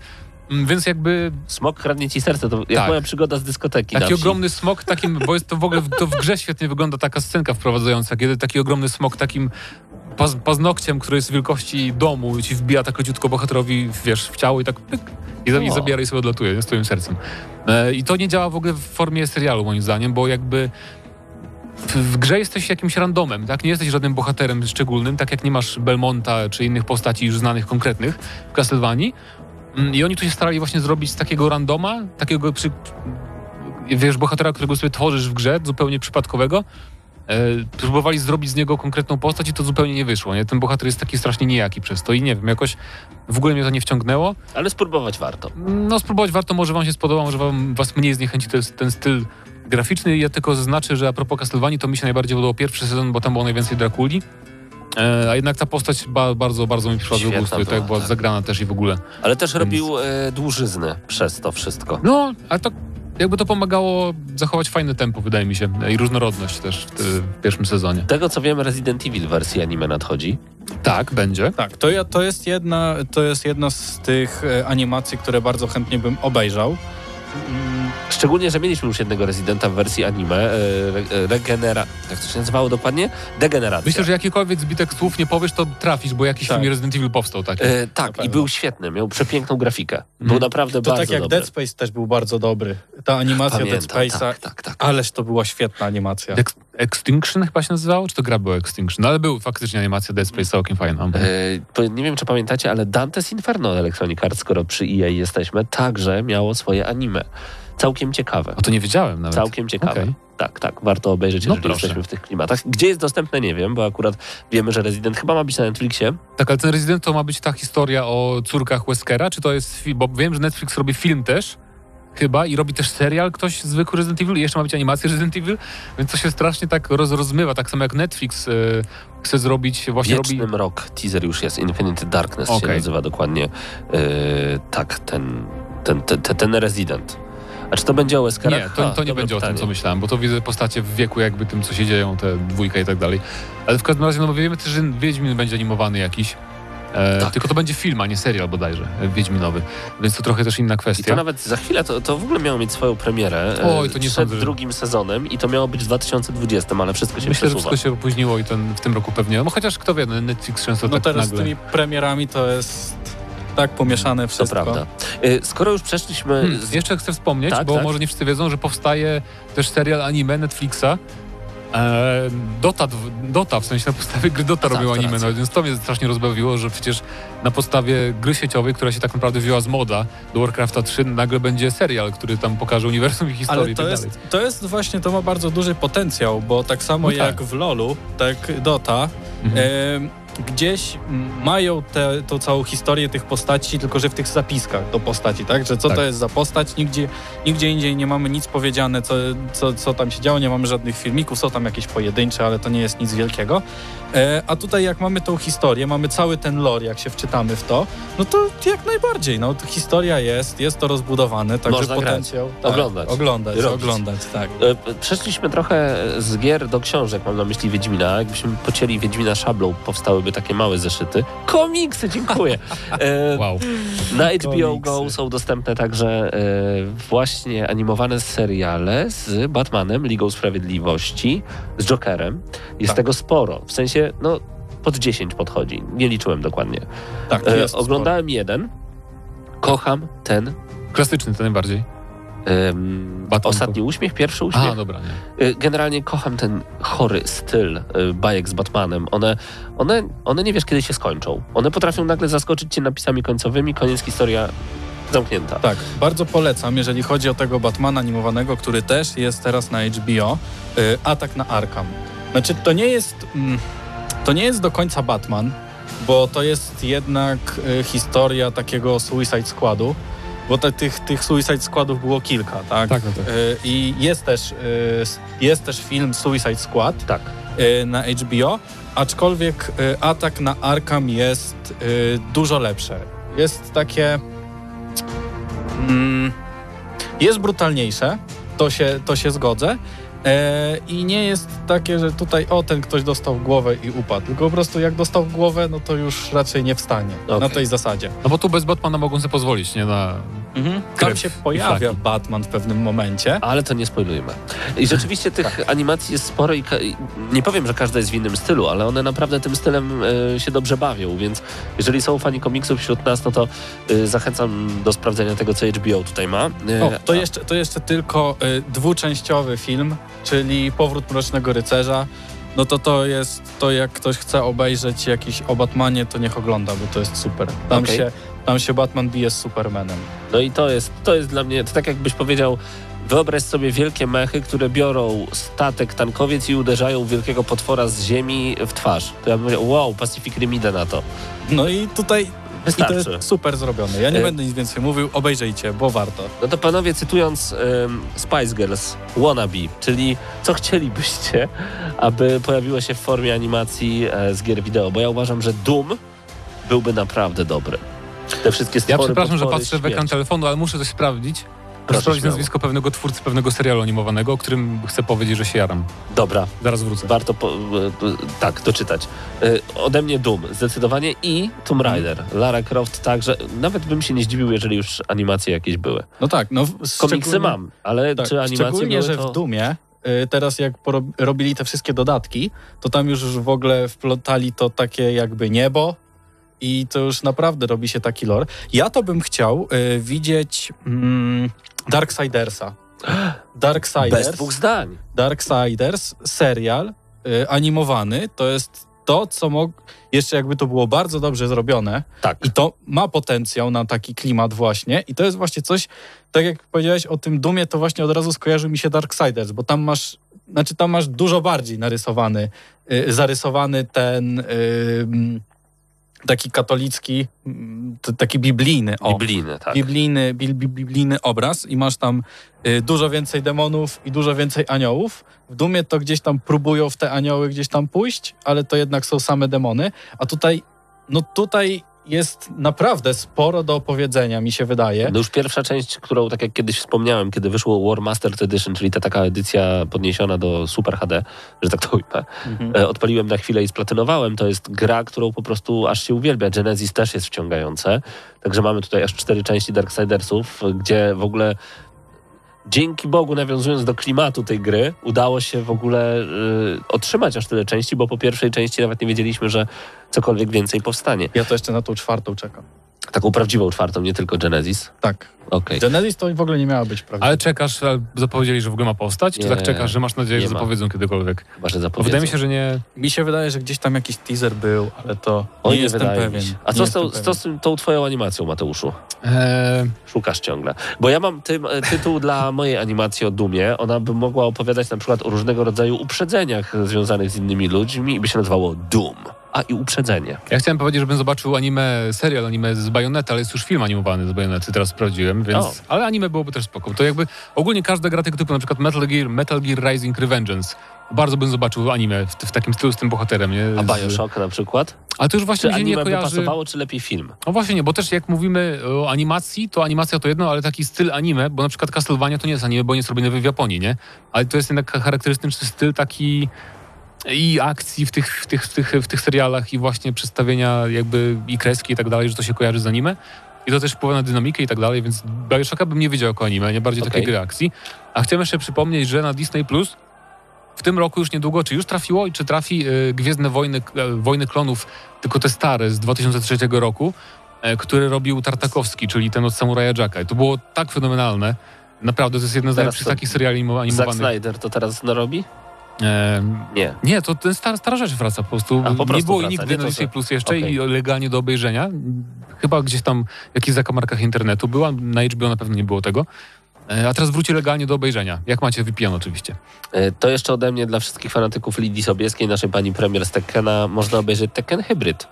Mm, Więc jakby Smok kradnie ci serce, to jak Tak. moja przygoda z dyskoteki taki ogromny smok, takim, bo jest to w ogóle to w grze świetnie wygląda taka scenka wprowadzająca, kiedy taki ogromny smok takim paz, paznokciem, który jest wielkości domu, ci wbija tak leciutko bohaterowi, wiesz, w ciało i tak pyk, i, za- i O. zabiera i sobie odlatuje z twoim sercem. E, I to nie działa w ogóle w formie serialu, moim zdaniem, bo jakby w, w grze jesteś jakimś randomem, tak? Nie jesteś żadnym bohaterem szczególnym, tak jak nie masz Belmonta czy innych postaci już znanych, konkretnych w Castlevanii. Mm, I oni tu się starali właśnie zrobić z takiego randoma, takiego przy, wiesz, bohatera, którego sobie tworzysz w grze, zupełnie przypadkowego. E, próbowali zrobić z niego konkretną postać i to zupełnie nie wyszło. Nie? Ten bohater jest taki strasznie nijaki przez to i nie wiem, jakoś w ogóle mnie to nie wciągnęło. Ale spróbować warto. No spróbować warto, może wam się spodoba, może wam, was mniej zniechęci ten, ten styl graficzny. Ja tylko zaznaczę, że a propos Castlevanii, to mi się najbardziej podobał pierwszy sezon, bo tam było najwięcej Drakuli. E, a jednak ta postać ba, bardzo, bardzo mi przyszła do gustu i tak była, była tak. zagrana też i w ogóle. Ale też robił e, dłużyznę przez to wszystko. No, ale to jakby to pomagało zachować fajne tempo, wydaje mi się, i różnorodność też w, w pierwszym sezonie. Tego co wiem, Resident Evil wersji anime nadchodzi. Tak, będzie. Tak, to, ja, to, jest jedna, to jest jedna z tych e, animacji, które bardzo chętnie bym obejrzał. Mm, Szczególnie, że mieliśmy już jednego Residenta w wersji anime. E, re, e, regenera... Jak to się nazywało dokładnie? Degeneracja. Myślę, że jakikolwiek zbitek słów nie powiesz, to trafisz, bo jakiś Tak. film Resident Evil powstał taki. E, tak, i był świetny. Miał przepiękną grafikę. Był Mhm. naprawdę To bardzo tak jak dobry. Dead Space też był bardzo dobry. Ta animacja Dead Pamiętam, Space'a, tak, tak, tak. ależ to była świetna animacja. Ex- Extinction chyba się nazywało? Czy to gra była Extinction? No ale był faktycznie animacja Dead Space całkiem fajna. E, to nie wiem, czy pamiętacie, ale Dante's Inferno Electronic Arts, skoro przy EA jesteśmy, także miało swoje anime. Całkiem ciekawe. O to nie wiedziałem nawet. Całkiem ciekawe. Okej. Tak, tak, warto obejrzeć, No jeżeli proszę. jesteśmy w tych klimatach. Gdzie jest dostępne, nie wiem, bo akurat wiemy, że Resident chyba ma być na Netflixie. Tak, ale ten Resident to ma być ta historia o córkach Weskera, czy to jest? Bo wiem, że Netflix robi film też, chyba, i robi też serial ktoś zwykły Resident Evil i jeszcze ma być animacja Resident Evil, więc to się strasznie tak roz, rozmywa, tak samo jak Netflix e, chce zrobić, właśnie Wieczny robi... Mrok, teaser już jest, Infinite Darkness się Okej. nazywa dokładnie. Yy, tak, ten, ten, ten, ten, ten Resident. A czy to będzie o? Nie, to, to nie będzie o tym, pytanie. co myślałem, bo to widzę postacie w wieku jakby tym, co się dzieją, te dwójka i tak dalej. Ale w każdym razie, no bo wiemy też, że Wiedźmin będzie animowany jakiś, e, Tak. tylko to będzie film, a nie serial bodajże, e, Wiedźminowy, więc to trochę też inna I kwestia. to nawet za chwilę, to, to w ogóle miało mieć swoją premierę e, Oj, to nie przed sądzę, że- drugim sezonem i to miało być w 2020, ale wszystko się Myślę, że przesuwa. wszystko się opóźniło i ten, w tym roku pewnie, no chociaż kto wie, no, Netflix często No tak teraz z tymi premierami to jest tak pomieszane To wszystko. prawda. E, skoro już przeszliśmy... Hmm, jeszcze chcę wspomnieć, Tak, bo tak. może nie wszyscy wiedzą, że powstaje też serial anime Netflixa. E, Dota, Dota, w sensie na podstawie gry Dota tak, robią to anime, no, więc to mnie strasznie rozbawiło, że przecież na podstawie gry sieciowej, która się tak naprawdę wzięła z moda do Warcrafta 3, nagle będzie serial, który tam pokaże uniwersum i historię Ale i to tak jest, dalej. to jest właśnie, to ma bardzo duży potencjał, bo tak samo No tak. jak w LoLu, tak Dota, Mhm. Gdzieś mają tę tą całą historię tych postaci, tylko że w tych zapiskach do postaci, tak? Że co Tak. to jest za postać, nigdzie, nigdzie indziej nie mamy nic powiedziane, co, co, co tam się działo, nie mamy żadnych filmików, są tam jakieś pojedyncze, ale to nie jest nic wielkiego. E, a tutaj jak mamy tą historię, mamy cały ten lore, jak się wczytamy w to, no to jak najbardziej, no to historia jest, jest to rozbudowane, także Można grać, potencjał... tak, oglądać, Oglądać, oglądać, tak. E, Przeszliśmy trochę z gier do książek, mam na myśli Wiedźmina. Jakbyśmy pocięli Wiedźmina szablą, takie małe zeszyty. Komiksy, dziękuję. E, Wow. Na HBO Komiksy. Go są dostępne także e, właśnie animowane seriale z Batmanem, Ligą Sprawiedliwości, z Jokerem. Jest Tak. tego sporo. W sensie, no, pod 10 podchodzi. Nie liczyłem dokładnie. Tak, E, oglądałem jeden. Kocham ten. Klasyczny to najbardziej. Batman. ostatni uśmiech, pierwszy uśmiech. A, dobra, nie. Y, Generalnie kocham ten chory styl y, bajek z Batmanem. One, one, one nie wiesz, kiedy się skończą. One potrafią nagle zaskoczyć cię napisami końcowymi, koniec historia zamknięta. Tak, bardzo polecam, jeżeli chodzi o tego Batmana animowanego, który też jest teraz na HBO, y, Atak na Arkham. Znaczy, to nie jest, mm, to nie jest do końca Batman, bo to jest jednak y, historia takiego Suicide Squadu, bo te, tych, tych Suicide Squadów było kilka, tak? Tak, no tak. Y, I jest też, y, jest też film Suicide Squad Tak. y, na HBO, aczkolwiek Atak na Arkham jest dużo lepsze. Jest takie... Mm, jest brutalniejsze, to się, to się zgodzę. E, I nie jest takie, że tutaj o, ten ktoś dostał głowę i upadł. Tylko po prostu jak dostał głowę, no to już raczej nie wstanie. Na Okej. tej zasadzie. No bo tu bez Batmana mogą sobie pozwolić, nie? Na... Tam Krew się pojawia. Batman w pewnym momencie. Ale to nie spoilujmy. I rzeczywiście tych animacji jest sporo i nie powiem, że każda jest w innym stylu, ale one naprawdę tym stylem e, się dobrze bawią, więc jeżeli są fani komiksów wśród nas, no to e, zachęcam do sprawdzenia tego, co HBO tutaj ma. E, O, to a- jeszcze, to jeszcze tylko y, dwuczęściowy film, czyli Powrót Mrocznego Rycerza. No to to jest to, jak ktoś chce obejrzeć jakiś o Batmanie, to niech ogląda, bo to jest super. Tam, Okej. się, tam się Batman bije z Supermanem. No i to jest, to jest dla mnie, to tak jakbyś powiedział, wyobraź sobie wielkie mechy, które biorą statek tankowiec i uderzają wielkiego potwora z ziemi w twarz. To ja bym powiedział, wow, Pacific Rim idę na to. No i tutaj i to Wystarczy. jest super zrobione. Ja nie Y- będę nic więcej mówił, obejrzyjcie, bo warto. No to panowie, cytując Spice Girls, Wannabe, czyli co chcielibyście, aby pojawiło się w formie animacji e, z gier wideo, bo ja uważam, że Doom byłby naprawdę dobry. Te wszystkie Ja stwory, przepraszam, że potwory, patrzę w ekran śmierć. telefonu, ale muszę coś sprawdzić. Proszę nazwisko pewnego twórcy pewnego serialu animowanego, o którym chcę powiedzieć, że się jaram. Dobra, Zaraz wrócę. warto po, e, e, tak doczytać. E, ode mnie Doom, zdecydowanie i Tomb Raider. Lara Croft także, nawet bym się nie zdziwił, jeżeli już animacje jakieś były. No tak, no Komiksy mam, ale Tak, czy animacje szczególnie, były, że w Dumie y, teraz jak robili te wszystkie dodatki, to tam już w ogóle wplotali to takie jakby niebo i to już naprawdę robi się taki lore. Ja to bym chciał y, widzieć mm, Darksidersa. Bez Darksiders, dwóch zdań. Darksiders, serial y, animowany, to jest to, co mog... jeszcze jakby to było bardzo dobrze zrobione, Tak. i to ma potencjał na taki klimat właśnie. I to jest właśnie coś, tak jak powiedziałeś o tym Dumie, to właśnie od razu skojarzył mi się Darksiders, bo tam masz, znaczy tam masz dużo bardziej narysowany, y, zarysowany ten y, taki katolicki, mm, taki biblijny, o, Biblijne, tak. biblijny, bi- biblijny obraz i masz tam y, dużo więcej demonów i dużo więcej aniołów. W Dumie to gdzieś tam próbują w te anioły gdzieś tam pójść, ale to jednak są same demony. A tutaj, no tutaj jest naprawdę sporo do opowiedzenia, mi się wydaje. No już pierwsza część, którą tak jak kiedyś wspomniałem, kiedy wyszło War Mastered Edition, czyli ta taka edycja podniesiona do Super HD, że tak to ujmę, Mhm. e, odpaliłem na chwilę i splatynowałem. To jest gra, którą po prostu aż się uwielbia. Genesis też jest wciągające. Także mamy tutaj aż cztery części Darksidersów, gdzie w ogóle dzięki Bogu, nawiązując do klimatu tej gry, udało się w ogóle y, otrzymać aż tyle części, bo po pierwszej części nawet nie wiedzieliśmy, że cokolwiek więcej powstanie. Ja to jeszcze na tą czwartą czekam. Taką prawdziwą czwartą, nie tylko Genesis. Tak. Okej. Genesis to w ogóle nie miała być prawda. Ale czekasz, zapowiedzieli, że w ogóle ma powstać? Czy Nie, tak czekasz, że masz nadzieję, że ma. zapowiedzą kiedykolwiek? Chyba, że zapowiedzą. wydaje mi się, że nie... Mi się wydaje, że gdzieś tam jakiś teaser był, ale to Oj, nie nie jestem pewien. się. A Nie co z, tą, co z tym, tą twoją animacją, Mateuszu? Eee, Szukasz ciągle. Bo ja mam ty, tytuł dla mojej animacji o Dumie. Ona by mogła opowiadać na przykład o różnego rodzaju uprzedzeniach związanych z innymi ludźmi i by się nazywało Doom. A i uprzedzenie. ja chciałem powiedzieć, żebym zobaczył anime, serial anime z Bajonety, ale jest już film animowany z Bajonety, teraz sprawdziłem, więc... O. Ale anime byłoby też spoko. To jakby ogólnie każda gra tego typu, na przykład Metal Gear, Metal Gear Rising Revengeance, bardzo bym zobaczył anime w, w takim stylu z tym bohaterem, nie? A Z- Bioshock na przykład? Ale to już właśnie Czy mi się nie anime by kojarzy... pasowało, czy lepiej film? No właśnie nie, bo też jak mówimy o animacji, to animacja to jedno, ale taki styl anime, bo na przykład Castlevania to nie jest anime, bo nie jest robione w Japonii, nie? Ale to jest jednak charakterystyczny styl taki i akcji w tych, w tych, w tych, w tych serialach i właśnie przedstawienia jakby i kreski i tak dalej, że to się kojarzy z anime. I to też wpływa na dynamikę i tak dalej, więc Bioshocka bym nie wiedział jako anime, nie bardziej Okej. takiej gry akcji. A chciałem jeszcze przypomnieć, że na Disney Plus w tym roku już niedługo, czy już trafiło i czy trafi y, Gwiezdne Wojny, e, Wojny Klonów, tylko te stare z 2003 roku, e, który robił Tartakowski, czyli ten od Samuraja Jacka. I to było tak fenomenalne. Naprawdę, to jest jedna z najlepszych takich seriali animo- Zack animowanych. Snyder to teraz narobi? Nie. nie, to ten stara, stara rzecz wraca po prostu. A, po nie prostu było wraca, nigdy nie na Disney Plus jeszcze Okej. i legalnie do obejrzenia. Chyba gdzieś tam w jakichś zakamarkach internetu była, na HBO na pewno nie było tego. E, A teraz wróci legalnie do obejrzenia. Jak macie VPN oczywiście. E, To jeszcze ode mnie dla wszystkich fanatyków Lidii Sobieskiej, naszej pani premier z Tekkena, można obejrzeć Tekken Hybrid.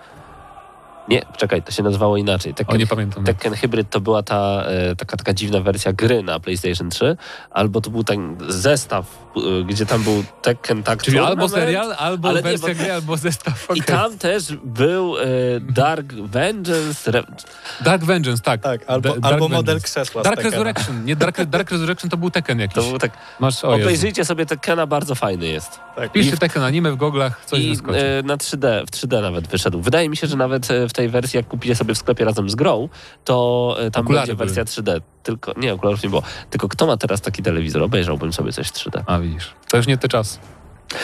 Nie, czekaj, to się nazywało inaczej. O, Tekken, nie pamiętam. Tekken Hybrid to była ta e, taka, taka dziwna wersja gry na PlayStation 3, albo to był ten zestaw, e, gdzie tam był Tekken tak Czyli albo serial, albo ale nie, wersja bo- gry, albo zestaw. I okej. tam też był e, Dark Vengeance. Re... Dark Vengeance, tak. Tak, albo, Da- albo model krzesła Dark. Resurrection. Nie, Dark, Dark Resurrection to był Tekken jakiś. To był tak. Masz, o Jezu. Obejrzyjcie sobie Tekkena, bardzo fajny jest. Piszcie Tekken anime w goglach, coś I e, na 3D, w 3D nawet wyszedł. Wydaje mi się, że nawet e, w tej wersji, jak kupicie sobie w sklepie razem z grą, to e, tam Okulary będzie wersja 3D. Tylko, nie, okularów nie było. Tylko kto ma teraz taki telewizor? Obejrzałbym sobie coś w 3D. A widzisz, to już nie ten czas.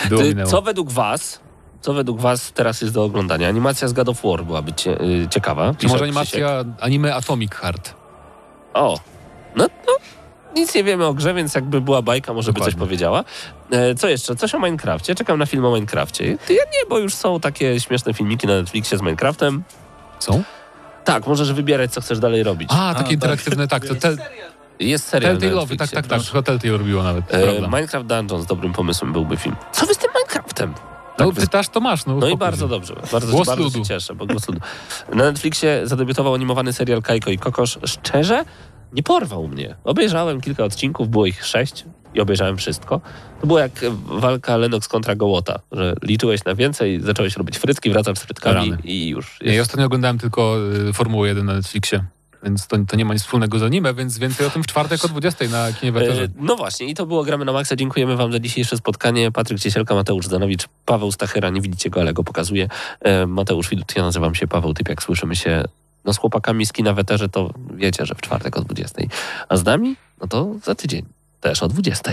Było Ty, co według was, co według was teraz jest do oglądania? Animacja z God of War byłaby cie, y, ciekawa. Czy może Krzysiek. animacja anime Atomic Heart? O, no to nic nie wiemy o grze, więc jakby była bajka, może by coś Dokładnie. powiedziała. E, co jeszcze? Coś o Minecrafcie. Czekam na film o Minecrafcie. Ty, ja nie, bo już są takie śmieszne filmiki na Netflixie z Minecraftem. Są? Tak, możesz wybierać, co chcesz dalej robić. A, takie tak. interaktywne, tak. To tel, Jest serial na Telltale'owy, tak, tak, tak. Chyba Telltale robiło nawet. E. Minecraft Dungeons dobrym pomysłem byłby film. Co wy z tym Minecraftem? No, Tak pytasz, to masz. No, No i bardzo dobrze. Bardzo, Głos bardzo ludu. się cieszę, bo głos ludu. Na Netflixie zadebiutował animowany serial Kajko i Kokosz. Szczerze, nie porwał mnie. Obejrzałem kilka odcinków, było ich sześć i obejrzałem wszystko. To było jak walka Lennox kontra Gołota, że liczyłeś na więcej, zacząłeś robić frytki, wracasz z frytkami Rany. i już. Nie, ja Jest. ostatnio oglądałem tylko y, Formułę 1 na Netflixie, więc to, to nie ma nic wspólnego z anime, więc więcej o tym w czwartek o 20 na kinie Weterze. E, No właśnie, i to było Gramy na Maxa. Dziękujemy Wam za dzisiejsze spotkanie. Patryk Ciesielka, Mateusz Zanowicz, Paweł Stachyra. Nie widzicie go, ale go pokazuję. E, Mateusz Widut, ja nazywam się Paweł Typiak. Słyszymy się no, z chłopakami z kina Weterze, to wiecie, że w czwartek o 20. A z nami? No to za tydzień. Też o 20.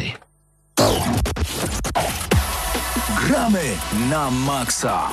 Gramy na maksa.